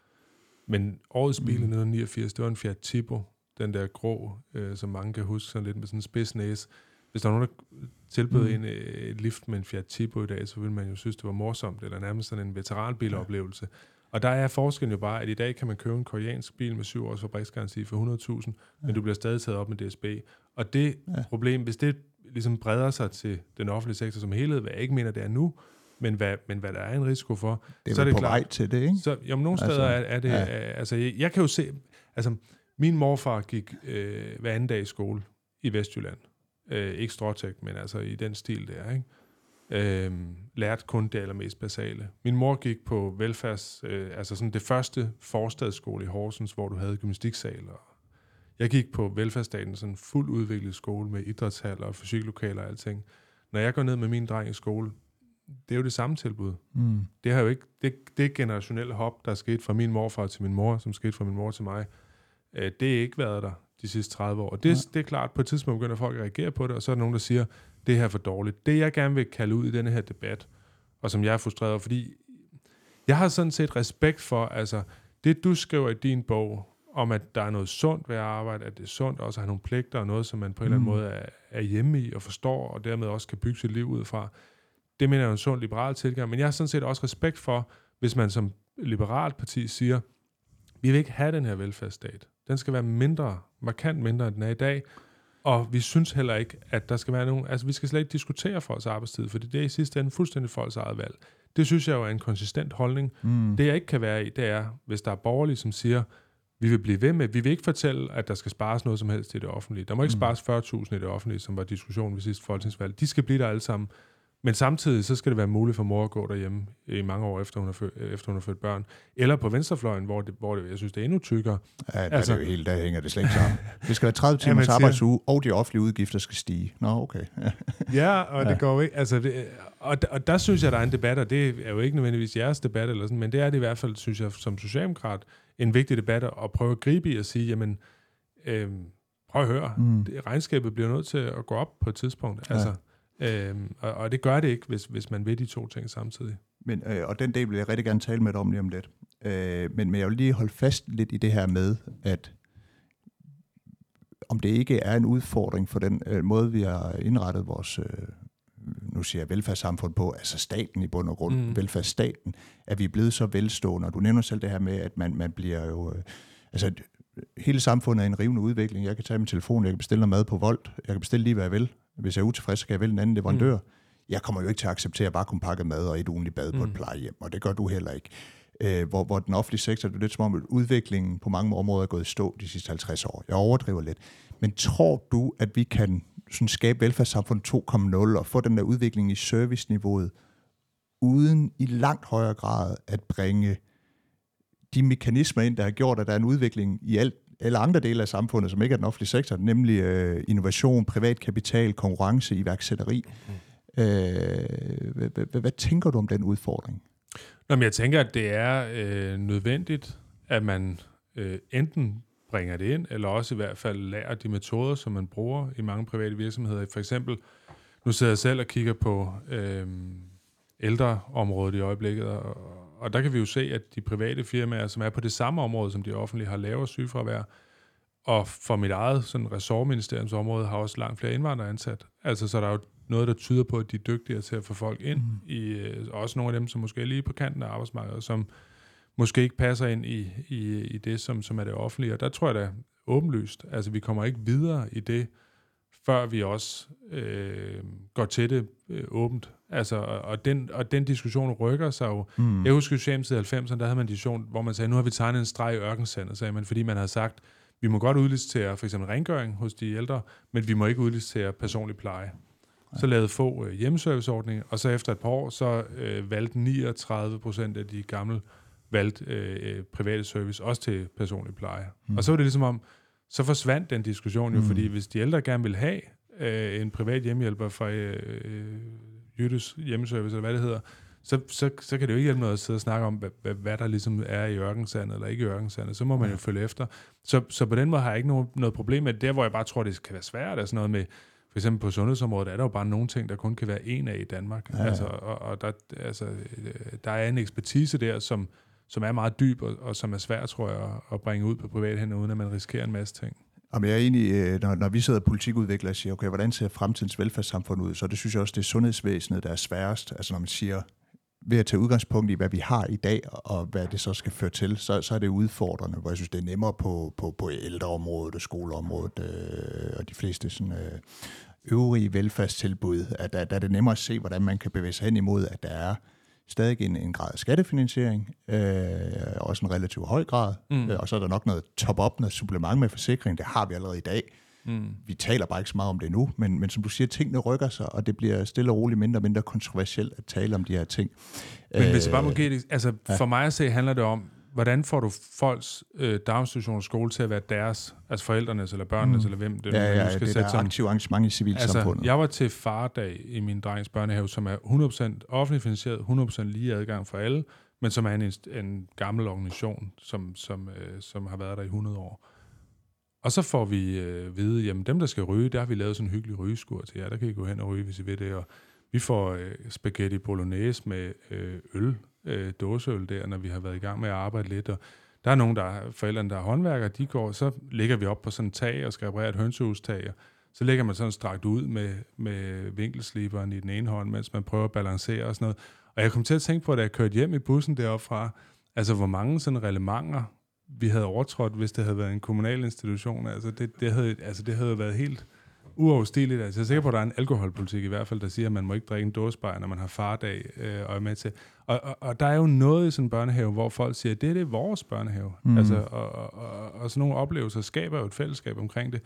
Men årets bil i 1989, det var en Fiat Tipo, den der grå, øh, som mange kan huske, sådan lidt med sådan en spids næse. Hvis der var nogen, der tilbød mm. en øh, et lift med en Fiat Tipo i dag, så ville man jo synes, det var morsomt, eller nærmest sådan en veteranbiloplevelse. Ja. Og der er forskellen jo bare, at i dag kan man købe en koreansk bil med syv års fabriksgaranti for 100.000, ja. men du bliver stadig taget op med DSB. Og det ja. problem, hvis det ligesom breder sig til den offentlige sektor som helhed, hvad jeg ikke mener, det er nu, men hvad, men hvad der er en risiko for, det er så er det på klart. vej til det, ikke? Så, jamen, nogle steder altså, er, er det... Ja. Er, altså, jeg, jeg kan jo se... Altså, min morfar gik øh, hver anden dag i skole i Vestjylland. Øh, ikke stråtæk, men altså i den stil der, ikke? Øh, lærte kun det allermest basale. Min mor gik på velfærds... Øh, altså sådan det første forstadsskole i Horsens, hvor du havde gymnastiksal. Og jeg gik på velfærdsstaten, sådan en fuldt udviklet skole med idrætshaller og fysiklokaler og alting. Når jeg går ned med min dreng i skole, det er jo det samme tilbud. Mm. Det har jo ikke, det, det generationelle hop, der er sket fra min morfar til min mor, som skete fra min mor til mig, øh, det er ikke været der de sidste 30 år. Og det, ja. det er klart, på et tidspunkt begynder folk at reagere på det, og så er der nogen, der siger, det her er for dårligt. Det jeg gerne vil kalde ud i denne her debat, og som jeg er frustreret fordi jeg har sådan set respekt for, altså det du skriver i din bog, om at der er noget sundt ved at arbejde, at det er sundt også at have nogle pligter og noget, som man på en mm. eller anden mm. måde er, er hjemme i og forstår, og dermed også kan bygge sit liv ud fra. Det mener jeg er en sund liberal tilgang, men jeg har sådan set også respekt for, hvis man som liberalt parti siger, vi vil ikke have den her velfærdsstat. Den skal være mindre, markant mindre, end den er i dag. Og vi synes heller ikke, at der skal være nogen... Altså, vi skal slet ikke diskutere folks arbejdstid, for det er i sidste ende fuldstændig folks eget valg. Det synes jeg jo er en konsistent holdning. Mm. Det, jeg ikke kan være i, det er, hvis der er borgerlige, som siger, vi vil blive ved med, vi vil ikke fortælle, at der skal spares noget som helst i det offentlige. Der må ikke mm. spares 40.000 i det offentlige, som var diskussionen ved sidste folketingsvalg. De skal blive der alle sammen. Men samtidig så skal det være muligt for mor at gå derhjemme i mange år efter hun har født, efter hun har født børn. Eller på venstrefløjen, hvor, det, hvor det, jeg synes, det er endnu tykkere. Ja, det altså, er det jo helt, der hænger det slet ikke sammen. Det skal være 30 timers ja, arbejdsuge, og de offentlige udgifter skal stige. Nå, okay. ja, og ja. det går ikke. Altså, det, og, og der synes jeg, der er en debat, og det er jo ikke nødvendigvis jeres debat, eller sådan, men det er det i hvert fald, synes jeg, som socialdemokrat, en vigtig debat at prøve at gribe i og sige, jamen, øh, prøv at høre, mm. det, regnskabet bliver nødt til at gå op på et tidspunkt. Ja. Altså, Øhm, og, og det gør det ikke, hvis, hvis man vil de to ting samtidig. Men, øh, og den del vil jeg rigtig gerne tale med dig om lige om lidt. Øh, men, men jeg vil lige holde fast lidt i det her med, at om det ikke er en udfordring for den øh, måde, vi har indrettet vores, øh, nu siger jeg velfærdssamfund på, altså staten i bund og grund, mm. velfærdsstaten, at vi er blevet så velstående. Og du nævner selv det her med, at man, man bliver jo... Øh, altså, hele samfundet er en rivende udvikling. Jeg kan tage min telefon, jeg kan bestille noget mad på Volt, jeg kan bestille lige, hvad jeg vil. Hvis jeg er utilfreds, så kan jeg vælge en anden leverandør. Mm. Jeg kommer jo ikke til at acceptere at bare kunne pakke mad og et ugenligt bad mm. på et mm. plejehjem, og det gør du heller ikke. Øh, hvor, hvor den offentlige sektor, det er lidt som om, at udviklingen på mange områder er gået i stå de sidste 50 år. Jeg overdriver lidt. Men tror du, at vi kan sådan skabe velfærdssamfund 2.0 og få den der udvikling i serviceniveauet, uden i langt højere grad at bringe de mekanismer ind, der har gjort, at der er en udvikling i alt eller andre dele af samfundet, som ikke er den offentlige sektor, nemlig øh, innovation, privat kapital, konkurrence, iværksætteri. Mm. Øh, hvad, tænker du om den udfordring? Nå, men jeg tænker, at det er øh, nødvendigt, at man øh, enten bringer det ind, eller også i hvert fald lærer de metoder, som man bruger i mange private virksomheder. For eksempel, nu sidder jeg selv og kigger på øh, ældreområdet i øjeblikket, og, og der kan vi jo se, at de private firmaer, som er på det samme område, som de offentlige, har lavere sygefravær, og for mit eget sådan, ressortministeriums område har også langt flere indvandrere ansat. Altså, så der er jo noget, der tyder på, at de er dygtigere til at få folk ind. Mm. I, øh, også nogle af dem, som måske er lige på kanten af arbejdsmarkedet, som måske ikke passer ind i, i, i det, som, som er det offentlige. Og der tror jeg da åbenlyst, altså vi kommer ikke videre i det, før vi også øh, går til det øh, åbent. Altså, og, den, og den diskussion rykker sig jo. Mm. Jeg husker jo i 90'erne, der havde man en diskussion, hvor man sagde, nu har vi tegnet en streg i ørkensandet, sagde man, fordi man havde sagt, vi må godt udlicitere for eksempel rengøring hos de ældre, men vi må ikke udlicitere personlig pleje. Så lavede få øh, hjemmeserviceordninger, og så efter et par år, så øh, valgte 39 procent af de gamle valgte øh, private service, også til personlig pleje. Mm. Og så var det ligesom om, så forsvandt den diskussion jo, mm. fordi hvis de ældre gerne vil have øh, en privat hjemmehjælper fra øh, Jyttes hjemmeservice, eller hvad det hedder, så, så, så kan det jo ikke hjælpe noget at sidde og snakke om, hvad, hvad, hvad der ligesom er i ørkensandet eller ikke i ørkensandet. Så må man jo følge efter. Så, så på den måde har jeg ikke noget, noget problem med det. Der, hvor jeg bare tror, det kan være svært, er sådan noget med, for eksempel på sundhedsområdet, er der jo bare nogle ting, der kun kan være en af i Danmark. Ja, ja. Altså, og, og der, altså, der er en ekspertise der, som, som er meget dyb, og, og som er svært, tror jeg, at, bringe ud på privat hænder, uden at man risikerer en masse ting. Jamen, jeg er egentlig, øh, når, når vi sidder politikudviklere og siger, okay, hvordan ser fremtidens velfærdssamfund ud, så det synes jeg også, det er sundhedsvæsenet, der er sværest. Altså når man siger, ved at tage udgangspunkt i, hvad vi har i dag, og hvad det så skal føre til, så, så er det udfordrende, hvor jeg synes, det er nemmere på, på, på ældreområdet og skoleområdet øh, og de fleste sådan, øh, øvrige velfærdstilbud, at der, der er det nemmere at se, hvordan man kan bevæge sig hen imod, at der er stadig en, en grad af skattefinansiering, øh, også en relativt høj grad, mm. øh, og så er der nok noget top-up, noget supplement med forsikring, det har vi allerede i dag. Mm. Vi taler bare ikke så meget om det nu, men, men som du siger, tingene rykker sig, og det bliver stille og roligt mindre og mindre kontroversielt at tale om de her ting. Men hvis jeg bare må øh, give det, altså ja. for mig at se, handler det om, hvordan får du folks øh, daginstitution og skole til at være deres, altså forældrenes eller børnenes, mm. eller hvem det ja, ja, skal det sætte som... aktiv arrangement i civilsamfundet. Altså, jeg var til fardag i min drengs børnehave, som er 100% offentligt finansieret, 100% lige adgang for alle, men som er en, en gammel organisation, som, som, øh, som har været der i 100 år. Og så får vi øh, vide, jamen dem, der skal ryge, der har vi lavet sådan en hyggelig rygeskur til jer. Der kan I gå hen og ryge, hvis I vil det. Og vi får øh, spaghetti bolognese med øh, øl, øh, dåseøl der, når vi har været i gang med at arbejde lidt. Og der er nogen, der er forældrene, der er håndværkere, de går, så ligger vi op på sådan en tag og skal reparere et hønsehustag. Og så ligger man sådan strakt ud med, med vinkelsliberen i den ene hånd, mens man prøver at balancere og sådan noget. Og jeg kom til at tænke på, da jeg kørte hjem i bussen deroppe fra, altså hvor mange sådan relevanter vi havde overtrådt, hvis det havde været en kommunal institution. Altså det, det, havde, altså det havde været helt uoverstigeligt. Altså jeg er sikker på, at der er en alkoholpolitik i hvert fald, der siger, at man må ikke drikke en dåsebajer, når man har fardag øh, og er med til. Og, og, og der er jo noget i sådan en børnehave, hvor folk siger, at det, det er vores børnehave. Mm. Altså, og, og, og, og sådan nogle oplevelser skaber jo et fællesskab omkring det.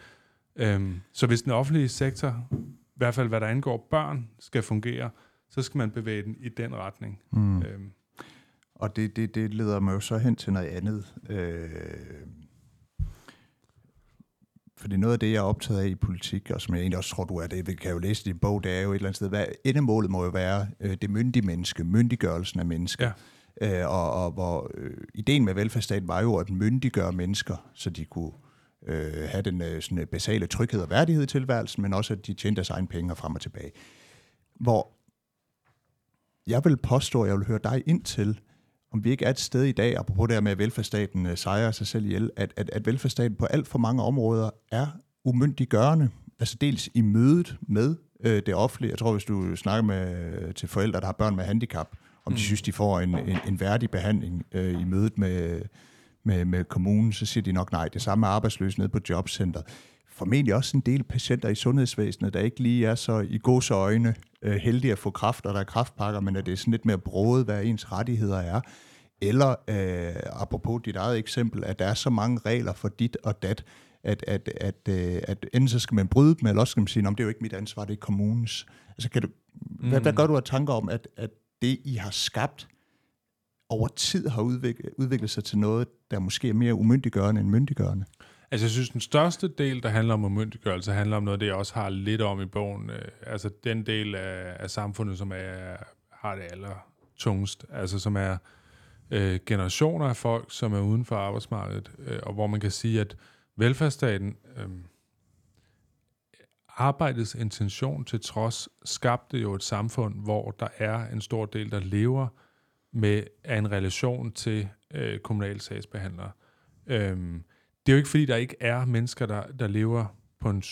Øhm, så hvis den offentlige sektor, i hvert fald hvad der angår børn, skal fungere, så skal man bevæge den i den retning. Mm. Øhm, og det, det, det leder mig jo så hen til noget andet. Øh, fordi noget af det, jeg er optaget af i politik, og som jeg egentlig også tror, du er det, vi kan jo læse i din bog, det er jo et eller andet sted, hvad endemålet må jo være øh, det myndige menneske, myndiggørelsen af mennesker. Ja. Øh, og, og hvor øh, ideen med velfærdsstaten var jo at myndiggøre mennesker, så de kunne øh, have den øh, sådan basale tryghed og værdighed i tilværelsen, men også at de tjente deres egen penge frem og tilbage. Hvor jeg vil påstå, at jeg vil høre dig ind til, om vi ikke er et sted i dag, apropos det her med, at velfærdsstaten øh, sejrer sig selv ihjel, at, at, at velfærdsstaten på alt for mange områder er umyndiggørende. Altså dels i mødet med øh, det offentlige. Jeg tror, hvis du snakker med, øh, til forældre, der har børn med handicap, om mm. de synes, de får en, en, en værdig behandling øh, i mødet med, med, med kommunen, så siger de nok nej. Det samme med arbejdsløse nede på jobcenter. Formentlig også en del patienter i sundhedsvæsenet, der ikke lige er så i gode øjne øh, heldige at få kraft, og der er kraftpakker, men at det er sådan lidt mere broet, hvad ens rettigheder er. Eller, øh, apropos dit eget eksempel, at der er så mange regler for dit og dat, at, at, at, øh, at enten så skal man bryde dem, eller også skal man sige, det er jo ikke mit ansvar, det er kommunens. Altså, kan du, mm. hvad, hvad gør du af tanker om, at, at det, I har skabt, over tid har udviklet, udviklet sig til noget, der måske er mere umyndiggørende end myndiggørende? Altså, jeg synes, den største del, der handler om umyndiggørelse, handler om noget, det jeg også har lidt om i bogen. Øh, altså, den del af, af samfundet, som er, har det aller tungest. Altså, som er øh, generationer af folk, som er uden for arbejdsmarkedet, øh, og hvor man kan sige, at velfærdsstaten, øh, arbejdets intention til trods, skabte jo et samfund, hvor der er en stor del, der lever med af en relation til øh, kommunale sagsbehandlere. Øh, det er jo ikke fordi, der ikke er mennesker, der, der lever på en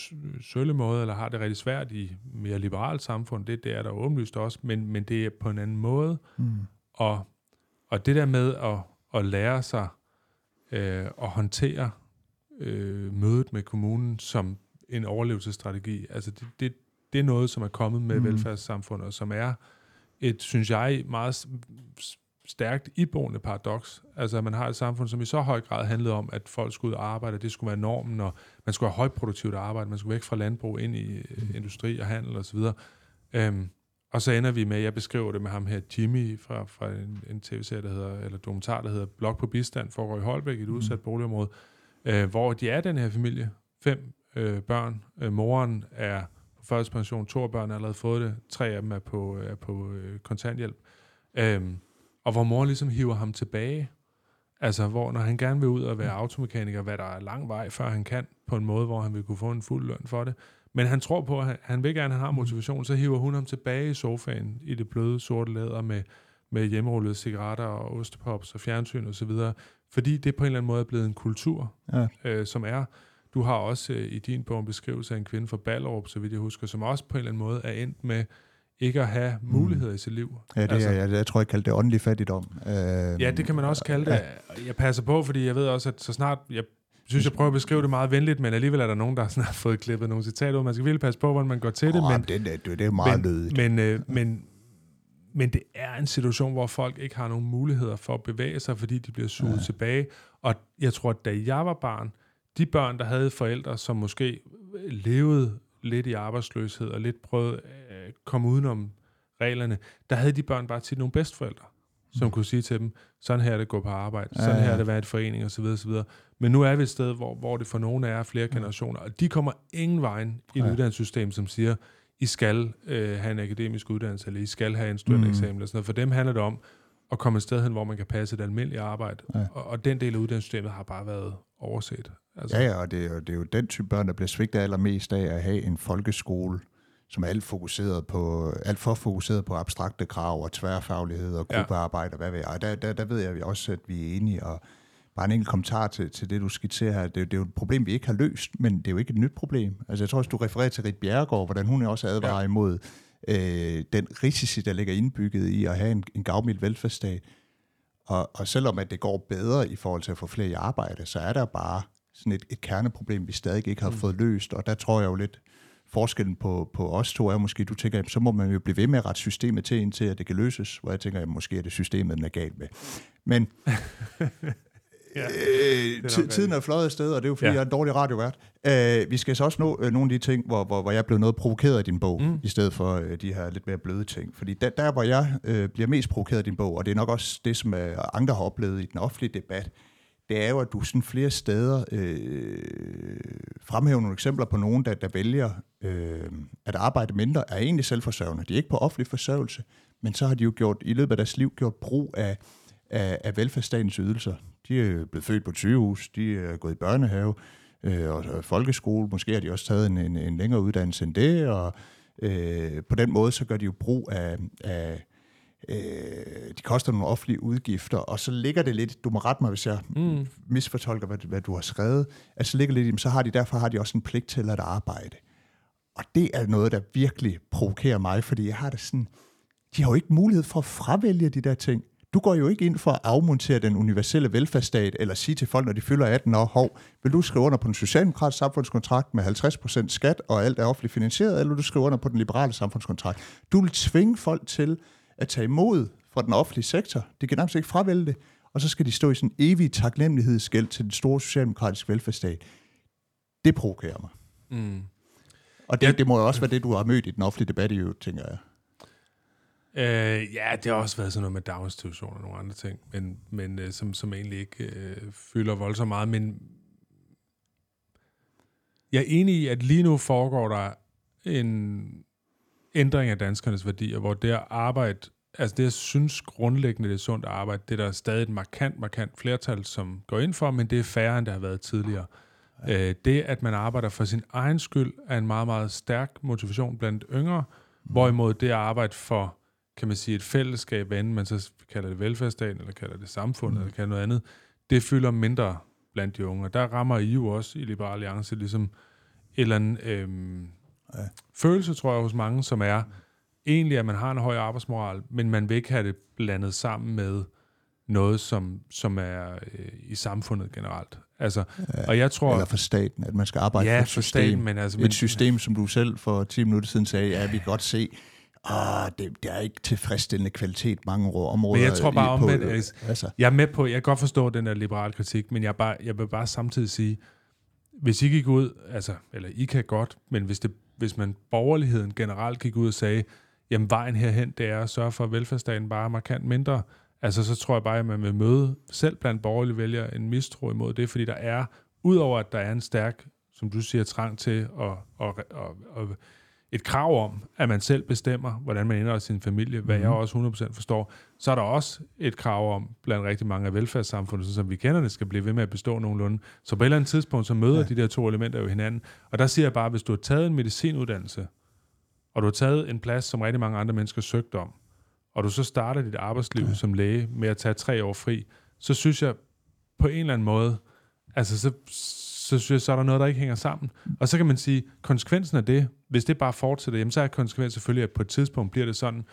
sølle måde, eller har det rigtig svært i mere liberalt samfund. Det, det er der åbenlyst også, men, men det er på en anden måde. Mm. Og, og det der med at, at lære sig øh, at håndtere øh, mødet med kommunen som en overlevelsesstrategi, altså det, det, det er noget, som er kommet med mm. velfærdssamfundet, som er et, synes jeg, meget stærkt iboende paradoks. Altså, at man har et samfund, som i så høj grad handlede om, at folk skulle ud og arbejde, det skulle være normen, og man skulle have højproduktivt arbejde, man skulle væk fra landbrug ind i mm. industri og handel osv. Øhm, Og så ender vi med, jeg beskriver det med ham her, Jimmy, fra, fra en, en tv-serie, der hedder, eller dokumentar, der hedder Blok på bistand, foregår i Holbæk, et udsat boligområde, øh, hvor de er den her familie, fem øh, børn. Øh, moren er på førtidspension, to af børn har allerede fået det, tre af dem er på, er på øh, kontanthjælp. Øh, og hvor mor ligesom hiver ham tilbage. Altså, hvor når han gerne vil ud og være automekaniker, hvad der er lang vej, før han kan, på en måde, hvor han vil kunne få en fuld løn for det. Men han tror på, at han, han vil gerne, han har motivation, så hiver hun ham tilbage i sofaen i det bløde sorte læder med, med hjemmerullede cigaretter og ostepops og fjernsyn osv., fordi det på en eller anden måde er blevet en kultur, Ja. øh, som er. Du har også øh, i din bog en beskrivelse af en kvinde fra Ballerup, så vidt jeg husker, som også på en eller anden måde er endt med ikke at have muligheder i sit liv. Ja, det altså, er, jeg, jeg tror, jeg kalder det åndelig fattigdom. Øh, Ja, det kan man også kalde det. Jeg passer på, fordi jeg ved også, at så snart... Jeg synes, jeg prøver at beskrive det meget venligt, men alligevel er der nogen, der har fået klippet nogle citater ud. Man skal virkelig passe på, hvordan man går til det. Åh, men, det, det, det er meget men, lødigt. men, øh, men, men det er en situation, hvor folk ikke har nogen muligheder for at bevæge sig, fordi de bliver suget ja. tilbage. Og jeg tror, at da jeg var barn, de børn, der havde forældre, som måske levede lidt i arbejdsløshed og lidt prøvede at komme udenom reglerne, der havde de børn bare tit nogle bedstforældre, som kunne sige til dem, sådan her er det at gå på arbejde, sådan Ja, ja. her er det at være i et forening osv. osv. Men nu er vi et sted, hvor, hvor det for nogle er flere generationer, og de kommer ingen vejen i et Ja. uddannelsessystem, som siger, I skal øh, have en akademisk uddannelse, eller I skal have en studentereksamen, Mm. eller sådan noget. For dem handler det om at komme et sted hen, hvor man kan passe et almindeligt arbejde. Ja. Og, og den del af uddannelsessystemet har bare været overset. Altså, Ja, ja, og det, er jo- det er jo den type børn, der bliver svigtet allermest af at have en folkeskole, som er alt, fokuseret på, alt for fokuseret på abstrakte krav og tværfaglighed og Ja. gruppearbejde og hvad ved jeg. Der, der, der ved jeg også, at vi er enige, og bare en enkelt kommentar til, til det, du skitserer her. Det, er det er jo et problem, vi ikke har løst, men det er jo ikke et nyt problem. Altså jeg tror også, du refererer til Rit Bjerregaard, hvordan hun også advarer Ja. ja. imod øh, den risici, der ligger indbygget i at have en, en gavmild velfærdsstat. Og, og selvom at det går bedre i forhold til at få flere i arbejde, så er der bare sådan et, et kerneproblem, vi stadig ikke har mm. fået løst. Og der tror jeg jo lidt, forskellen på, på os to er måske, du tænker, jamen, så må man jo blive ved med at rette systemet til, indtil at det kan løses. Hvor jeg tænker, jamen, måske er det systemet, den er galt med. Men Ja, øh, nok ti- tiden er fløjet afsted, og det er jo fordi, Ja. jeg er en dårlig radiovært. Øh, vi skal så også nå øh, nogle af de ting, hvor, hvor, hvor jeg blev noget provokeret af din bog, mm. i stedet for øh, de her lidt mere bløde ting. Fordi der, der hvor jeg øh, bliver mest provokeret af din bog, og det er nok også det, som øh, andre har oplevet i den offentlige debat, det er jo, at du sådan flere steder øh, fremhæver nogle eksempler på nogen, der, der vælger øh, at arbejde mindre, er egentlig selvforsørgende. De er ikke på offentlig forsørgelse, men så har de jo gjort i løbet af deres liv gjort brug af, af, af velfærdsstatens ydelser. De er blevet født på et sygehus, de er gået i børnehave øh, og, folkeskole. Måske har de også taget en, en, en længere uddannelse end det, og øh, på den måde så gør de jo brug af, af øh, de koster nogle offentlige udgifter, og så ligger det lidt, du må rette mig, hvis jeg Mm. misfortolker, hvad, hvad du har skrevet, at så ligger lidt, jamen, så har de, derfor har de også en pligt til at arbejde. Og det er noget, der virkelig provokerer mig, fordi jeg har det sådan, de har jo ikke mulighed for at fravælge de der ting. Du går jo ikke ind for at afmontere den universelle velfærdsstat, eller sige til folk, når de fylder 18 år, hov, vil du skrive under på en socialdemokratisk samfundskontrakt med 50% skat, og alt er offentligt finansieret, eller vil du skrive under på den liberale samfundskontrakt? Du vil tvinge folk til at tage imod fra den offentlige sektor. Det kan nærmest ikke fravælge det. Og så skal de stå i sådan en evig taknemmelighedsgæld til den store socialdemokratiske velfærdsstat. Det provokerer mig. Mm. Og det, Ja. det må jo også være det, du har mødt i den offentlige debat i øvrigt, tænker jeg. Øh, ja, det har også været sådan noget med daginstitutioner og nogle andre ting, men, men øh, som, som egentlig ikke øh, fylder voldsomt meget. Men jeg er enig i, at lige nu foregår der en ændring af danskernes værdier, hvor det at arbejde, altså det, jeg synes grundlæggende, det er sundt at arbejde, det er der stadig et markant, markant flertal, som går ind for, men det er færre, end det har været tidligere. Ja. Øh, det, at man arbejder for sin egen skyld, er en meget, meget stærk motivation blandt yngre, mm. hvorimod det at arbejde for, kan man sige, et fællesskab, hvad man så kalder det velfærdsstaten, eller kalder det samfundet, mm. eller kalder noget andet, det fylder mindre blandt de unge. Og der rammer I jo også i Liberal Alliance ligesom et eller andet øhm, ja. følelse, tror jeg, hos mange, som er egentlig, at man har en høj arbejdsmoral, men man vil ikke have det blandet sammen med noget, som, som er øh, i samfundet generelt. Altså, ja, og jeg tror... Eller for staten, at man skal arbejde ja, for et for system. staten, men altså... Men, et system, som du selv for 10 minutter siden sagde, ja, vi kan godt se, ah, det, det er ikke tilfredsstillende kvalitet mange områder. Men jeg tror bare omvendt, altså, Jeg er med på, jeg kan godt forstå den der liberale kritik, men jeg, bare, jeg vil bare samtidig sige, hvis I gik ud, altså, eller I kan godt, men hvis, det, hvis man borgerligheden generelt gik ud og sagde, jamen vejen herhen, det er at sørge for, at velfærdsstaten bare er markant mindre. Altså så tror jeg bare, at man vil møde selv blandt borgerlige vælgere en mistro imod det, fordi der er, udover at der er en stærk, som du siger, trang til at, at, at, at, at et krav om, at man selv bestemmer, hvordan man indretter sin familie, hvad mm. jeg mhm. også 100% forstår, så er der også et krav om, blandt rigtig mange af velfærdssamfundet, som vi kender det, skal blive ved med at bestå nogenlunde. Så på et eller andet tidspunkt, så møder ja. de der to elementer jo hinanden. Og der siger jeg bare, hvis du har taget en medicinuddannelse, og du har taget en plads, som rigtig mange andre mennesker søgte om, og du så starter dit arbejdsliv ja. som læge med at tage tre år fri, så synes jeg på en eller anden måde, altså så, så synes jeg, så er der noget, der ikke hænger sammen. Og så kan man sige, konsekvensen af det, hvis det bare fortsætter, jamen så er konsekvensen selvfølgelig, at på et tidspunkt bliver det sådan,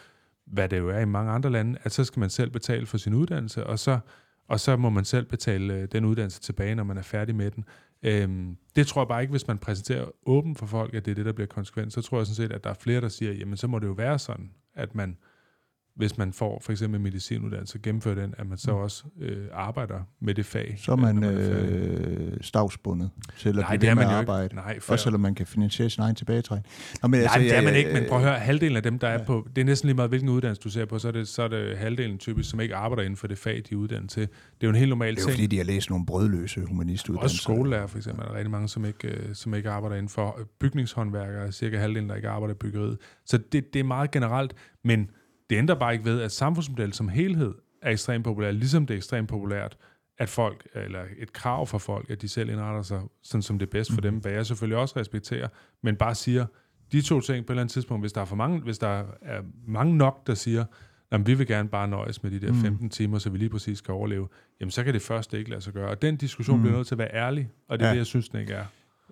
hvad det jo er i mange andre lande, at så skal man selv betale for sin uddannelse, og så, og så må man selv betale øh, den uddannelse tilbage, når man er færdig med den. Øhm, det tror jeg bare ikke, hvis man præsenterer åben for folk, at det er det, der bliver konsekvens. Så tror jeg sådan set, at der er flere, der siger, jamen så må det jo være sådan, at man hvis man får for eksempel medicinuddannelse, gennemfører den, at man så mm. også øh, arbejder med det fag. Så er man, man øh, stavsbundet til at Nej, det er man jo arbejde. Ikke. Nej, for... Også selvom man kan finansiere sin egen tilbagetrækning. Nå, men, Nej, altså, det er man ikke, men prøv at høre, halvdelen af dem, der ja. er på, det er næsten lige meget, hvilken uddannelse du ser på, så er det, så er det halvdelen typisk, som ikke arbejder inden for det fag, de er uddannet til. Det er jo en helt normal ting. Det er jo fordi, de har læst nogle brødløse humanistuddannelser. Også skolelærer for eksempel, er der rigtig mange, som ikke, øh, som ikke arbejder inden for bygningshåndværkere, cirka halvdelen, der ikke arbejder i byggeriet. Så det, det er meget generelt, men det ændrer bare ikke ved, at samfundsmodellen som helhed er ekstremt populær, ligesom det er ekstremt populært, at folk, eller et krav for folk, at de selv indretter sig, sådan som det er bedst for dem, hvad jeg selvfølgelig også respekterer, men bare siger, de to ting på et eller andet tidspunkt, hvis der er for mange, hvis der er mange nok, der siger, at vi vil gerne bare nøjes med de der 15 mm. timer, så vi lige præcis kan overleve, jamen så kan det første ikke lade sig gøre. Og den diskussion mm. bliver nødt til at være ærlig, og det er ja. det, jeg synes, den ikke er.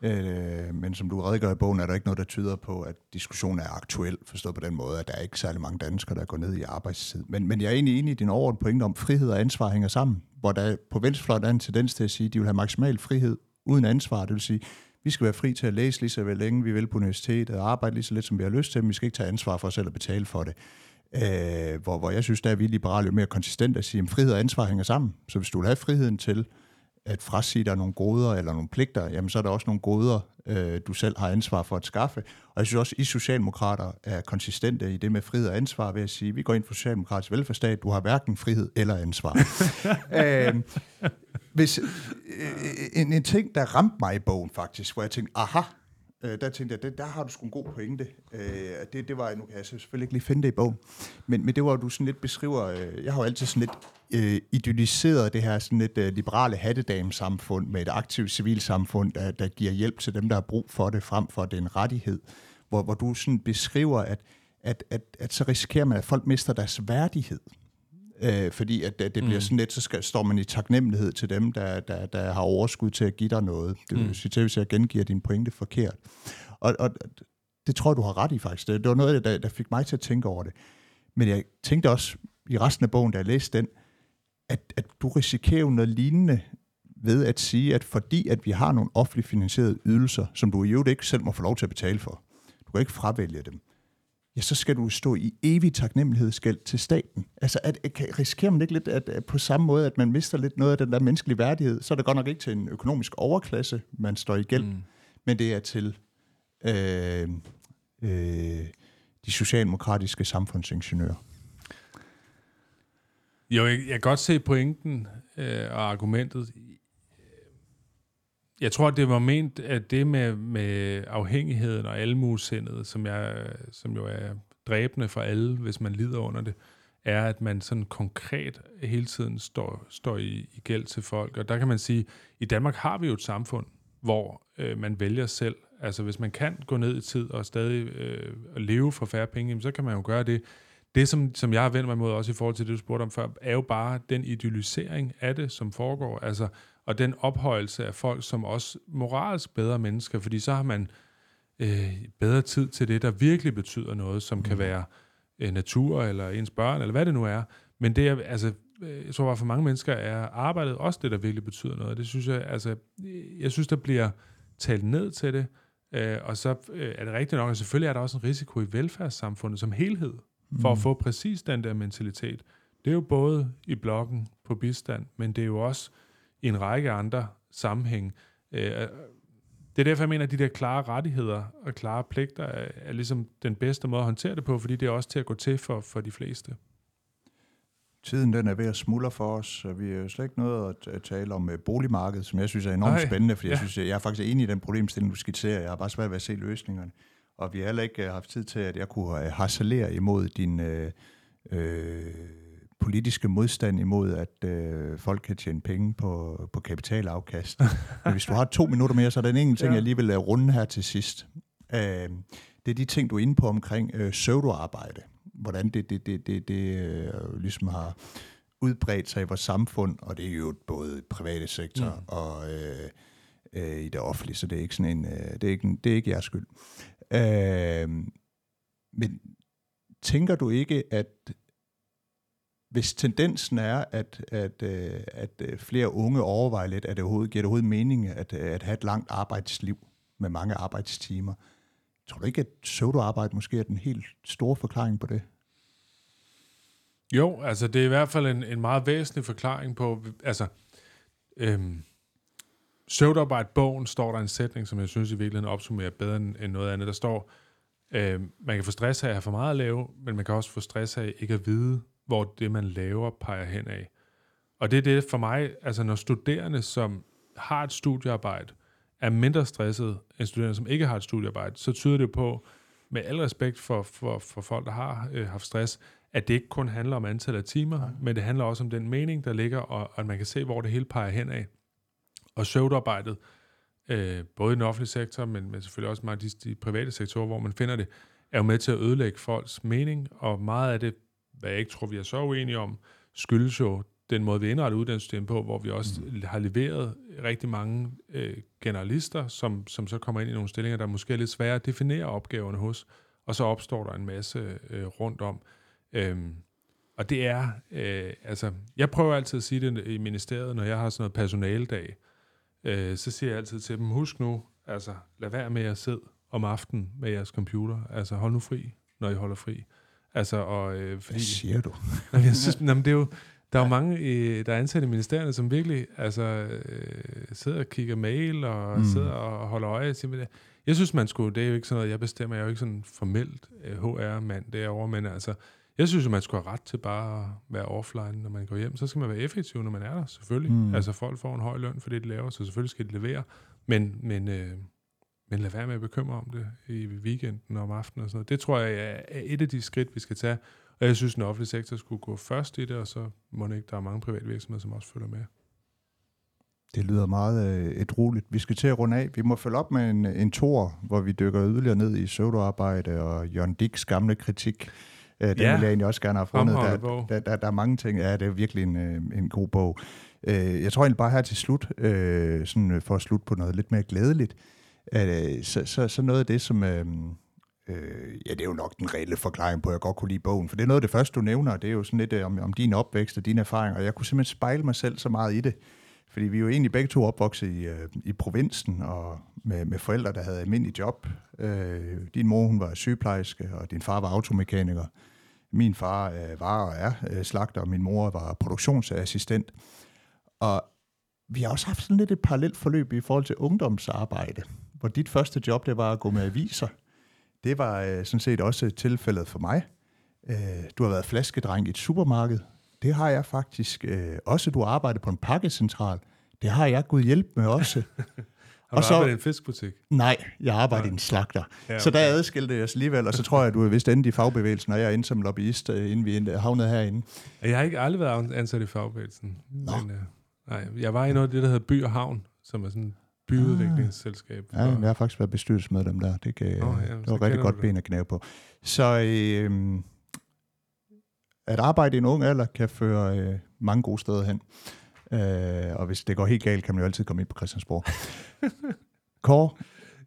Øh, men som du redegør i bogen, er der ikke noget, der tyder på, at diskussionen er aktuel, forstået på den måde, at der er ikke særlig mange danskere, der går ned i arbejdstid. Men, men jeg er egentlig enig i din overordnede pointe om, at frihed og ansvar hænger sammen, hvor der på venstrefløjen er en tendens til at sige, at de vil have maksimal frihed uden ansvar. Det vil sige, vi skal være fri til at læse lige så vel længe vi vil på universitetet, og arbejde lige så lidt, som vi har lyst til, men vi skal ikke tage ansvar for os selv at betale for det. Øh, hvor, hvor jeg synes, der er vi liberale jo mere konsistent at sige, at frihed og ansvar hænger sammen. Så hvis du vil have friheden til at frasige dig nogle goder eller nogle pligter, jamen så er der også nogle goder, øh, du selv har ansvar for at skaffe. Og jeg synes også, at I socialdemokrater er konsistente i det med frihed og ansvar ved at sige, at vi går ind for socialdemokratisk velfærdsstat, du har hverken frihed eller ansvar. øh, hvis, øh, en, en ting, der ramte mig i bogen faktisk, hvor jeg tænkte, aha, øh, der tænkte jeg, det, der har du sgu en god pointe. Øh, det, det var, nu kan jeg selvfølgelig ikke lige finde det i bogen, men, men det var, du sådan lidt beskriver, øh, jeg har jo altid sådan lidt øh, idealiseret det her sådan lidt øh, liberale hattedamesamfund med et aktivt civilsamfund, der, der giver hjælp til dem, der har brug for det, frem for det er en rettighed, hvor, hvor du sådan beskriver, at, at, at, at så risikerer man, at folk mister deres værdighed. Øh, fordi at, at det bliver mm. sådan lidt, så skal, står man i taknemmelighed til dem, der, der, der har overskud til at give dig noget. Det vil mm. sige til, hvis jeg gengiver din pointe forkert. Og, og det tror jeg, du har ret i faktisk. Det, det var noget, der, der fik mig til at tænke over det. Men jeg tænkte også i resten af bogen, da jeg læste den, at, at du risikerer noget lignende ved at sige, at fordi at vi har nogle offentligt finansierede ydelser, som du i øvrigt ikke selv må få lov til at betale for, du kan ikke fravælge dem, ja, så skal du stå i evig taknemmelighedsgæld til staten. Altså, at, at, risikerer man ikke lidt at, at på samme måde, at man mister lidt noget af den der menneskelige værdighed, så er det godt nok ikke til en økonomisk overklasse, man står i gæld, mm. men det er til øh, øh, de socialdemokratiske samfundsingeniører. Jo, jeg, jeg kan godt se pointen øh, og argumentet. Jeg tror, det var ment, at det med, med afhængigheden og almuesindet, som, jeg, som jo er dræbende for alle, hvis man lider under det, er, at man sådan konkret hele tiden står, står i, i gæld til folk. Og der kan man sige, i Danmark har vi jo et samfund, hvor øh, man vælger selv. Altså hvis man kan gå ned i tid og stadig øh, leve for færre penge, så kan man jo gøre det. Det, som, som jeg har vendt mig mod også i forhold til det, du spurgte om før, er jo bare den idealisering af det, som foregår. Altså, og den ophøjelse af folk som også moralsk bedre mennesker, fordi så har man øh, bedre tid til det, der virkelig betyder noget, som mm. kan være øh, natur eller ens børn, eller hvad det nu er. Men det er, altså, øh, jeg tror bare for mange mennesker er arbejdet også det, der virkelig betyder noget. Det synes jeg, altså, jeg synes, der bliver talt ned til det, øh, og så øh, er det rigtigt nok, at selvfølgelig er der også en risiko i velfærdssamfundet som helhed, for mm. at få præcis den der mentalitet. Det er jo både i blokken på bistand, men det er jo også i en række andre sammenhæng. Øh, det er derfor, jeg mener, at de der klare rettigheder og klare pligter er, er ligesom den bedste måde at håndtere det på, fordi det er også til at gå til for, for de fleste. Tiden den er ved at smuldre for os, og vi er jo slet ikke noget at, at tale om uh, boligmarkedet, som jeg synes er enormt Nej, spændende, fordi ja. jeg synes, jeg er faktisk enig i den problemstilling, du skitserer. Jeg har bare svært ved at se løsningerne. Og vi har heller ikke haft tid til, at jeg kunne harcelere imod din uh, uh, politiske modstand imod, at uh, folk kan tjene penge på, på kapitalafkast. Men hvis du har to minutter mere, så er der en enkelt ting, Ja. jeg lige vil uh, runde her til sidst. Uh, det er de ting, du er inde på omkring uh, pseudoarbejde. Hvordan det, det, det, det, det uh, ligesom har udbredt sig i vores samfund, og det er jo både i private sektor mm. og øh, øh, i det offentlige, så det er ikke sådan en, øh, det er ikke, en- det er ikke jeres skyld. Øh, men tænker du ikke, at hvis tendensen er, at, at, øh, at øh, flere unge overvejer lidt, at det overhovedet, giver det overhovedet mening at, at have et langt arbejdsliv med mange arbejdstimer, tror du ikke, at pseudoarbejde måske er den helt store forklaring på det? Jo, altså det er i hvert fald en, en meget væsentlig forklaring på, altså, øhm, Søvdarbejde-bogen står der en sætning, som jeg synes i virkeligheden opsummerer bedre end, end noget andet. Der står, øhm, man kan få stress af at have for meget at lave, men man kan også få stress af ikke at vide, hvor det, man laver, peger hen af. Og det er det for mig, altså når studerende, som har et studiearbejde, er mindre stresset end studerende, som ikke har et studiearbejde, så tyder det på, med al respekt for, for, for folk, der har øh, haft stress, at det ikke kun handler om antallet af timer, Nej. men det handler også om den mening, der ligger, og, og at man kan se, hvor det hele peger hen af. Og søvdarbejdet, øh, både i den offentlige sektor, men, men selvfølgelig også meget de, de private sektorer, hvor man finder det, er jo med til at ødelægge folks mening, og meget af det, hvad jeg ikke tror, vi er så uenige om, skyldes jo den måde, vi indretter uddannelsessystemet på, hvor vi også mm. har leveret rigtig mange øh, generalister, som, som så kommer ind i nogle stillinger, der måske er lidt svære at definere opgaverne hos, og så opstår der en masse øh, rundt om. Øhm, og det er, øh, altså, jeg prøver altid at sige det i ministeriet, når jeg har sådan noget personaledag, øh, så siger jeg altid til dem, husk nu, altså, lad være med at sidde om aftenen med jeres computer, altså hold nu fri, når I holder fri. Altså, og, øh, fordi, Hvad siger du? Jamen, jeg synes, jamen, det er jo, der er jo mange, øh, der er ansat i ministerierne, som virkelig altså, øh, sidder og kigger mail og Mm. sidder og holder øje. Simpelthen. Jeg synes, man skulle, det er jo ikke sådan noget, jeg bestemmer, jeg er jo ikke sådan formelt øh, HR-mand derovre, men altså, jeg synes, at man skulle have ret til bare at være offline, når man går hjem. Så skal man være effektiv, når man er der, selvfølgelig. Mm. Altså, folk får en høj løn for det, de laver, så selvfølgelig skal de levere. Men, men, øh, men lad være med at bekymre om det i weekenden og om aftenen og sådan noget. Det tror jeg er et af de skridt, vi skal tage. Og jeg synes, den offentlige sektor skulle gå først i det, og så må det ikke, der er mange private virksomheder, som også følger med. Det lyder meget øh, et roligt. Vi skal til at runde af. Vi må følge op med en, en tor, hvor vi dykker yderligere ned i pseudoarbejde og Jørgen Dicks gamle kritik. Øh, den Ja. vil jeg egentlig også gerne have fundet. Der, der, der, der er mange ting. Ja, det er virkelig en, øh, en god bog. Øh, jeg tror egentlig bare her til slut, øh, sådan for at slutte på noget lidt mere glædeligt, øh, så, så, så noget af det, som... Øh, Øh, ja, det er jo nok den reelle forklaring på, at jeg godt kunne lide bogen. For det er noget af det første, du nævner. Det er jo sådan lidt øh, om, om din opvækst og dine erfaringer. Og jeg kunne simpelthen spejle mig selv så meget i det. Fordi vi er jo egentlig begge to opvokset i, øh, i provinsen og med, med forældre, der havde almindelig job. Øh, din mor, hun var sygeplejerske, og din far var automekaniker. Min far øh, var og er øh, slagter, og min mor var produktionsassistent. Og vi har også haft sådan lidt et parallelt forløb i forhold til ungdomsarbejde, hvor dit første job, det var at gå med aviser. Det var øh, sådan set også tilfældet for mig. Øh, du har været flaskedreng i et supermarked. Det har jeg faktisk øh, også. Du har arbejdet på en pakkecentral. Det har jeg gud hjælp med også. Har Og du så- arbejdet i en fiskbutik? Nej, jeg arbejder i en slagter. Ja, Så der adskilte jeg os alligevel, og så tror jeg, at du er vist endt i fagbevægelsen, og jeg er endt som lobbyist, øh, inden vi endte- havnede herinde. Jeg har ikke aldrig været ansat i fagbevægelsen. Nå. Men, øh, nej, jeg var i noget af det, der hedder By og Havn, som er sådan byudviklingsselskab. Ja, for- jeg har faktisk været bestyrelsesmedlem der. Det, kan, Nå, ja, det var rigtig godt det. ben at knæve på. Så øh, at arbejde i en ung alder kan føre øh, mange gode steder hen. Øh, og hvis det går helt galt, kan man jo altid komme ind på Christiansborg. Kåre,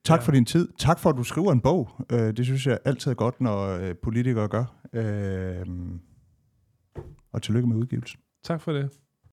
tak Ja. for din tid. Tak for, at du skriver en bog. Øh, det synes jeg altid er godt, når øh, politikere gør. Øh, og tillykke med udgivelsen. Tak for det.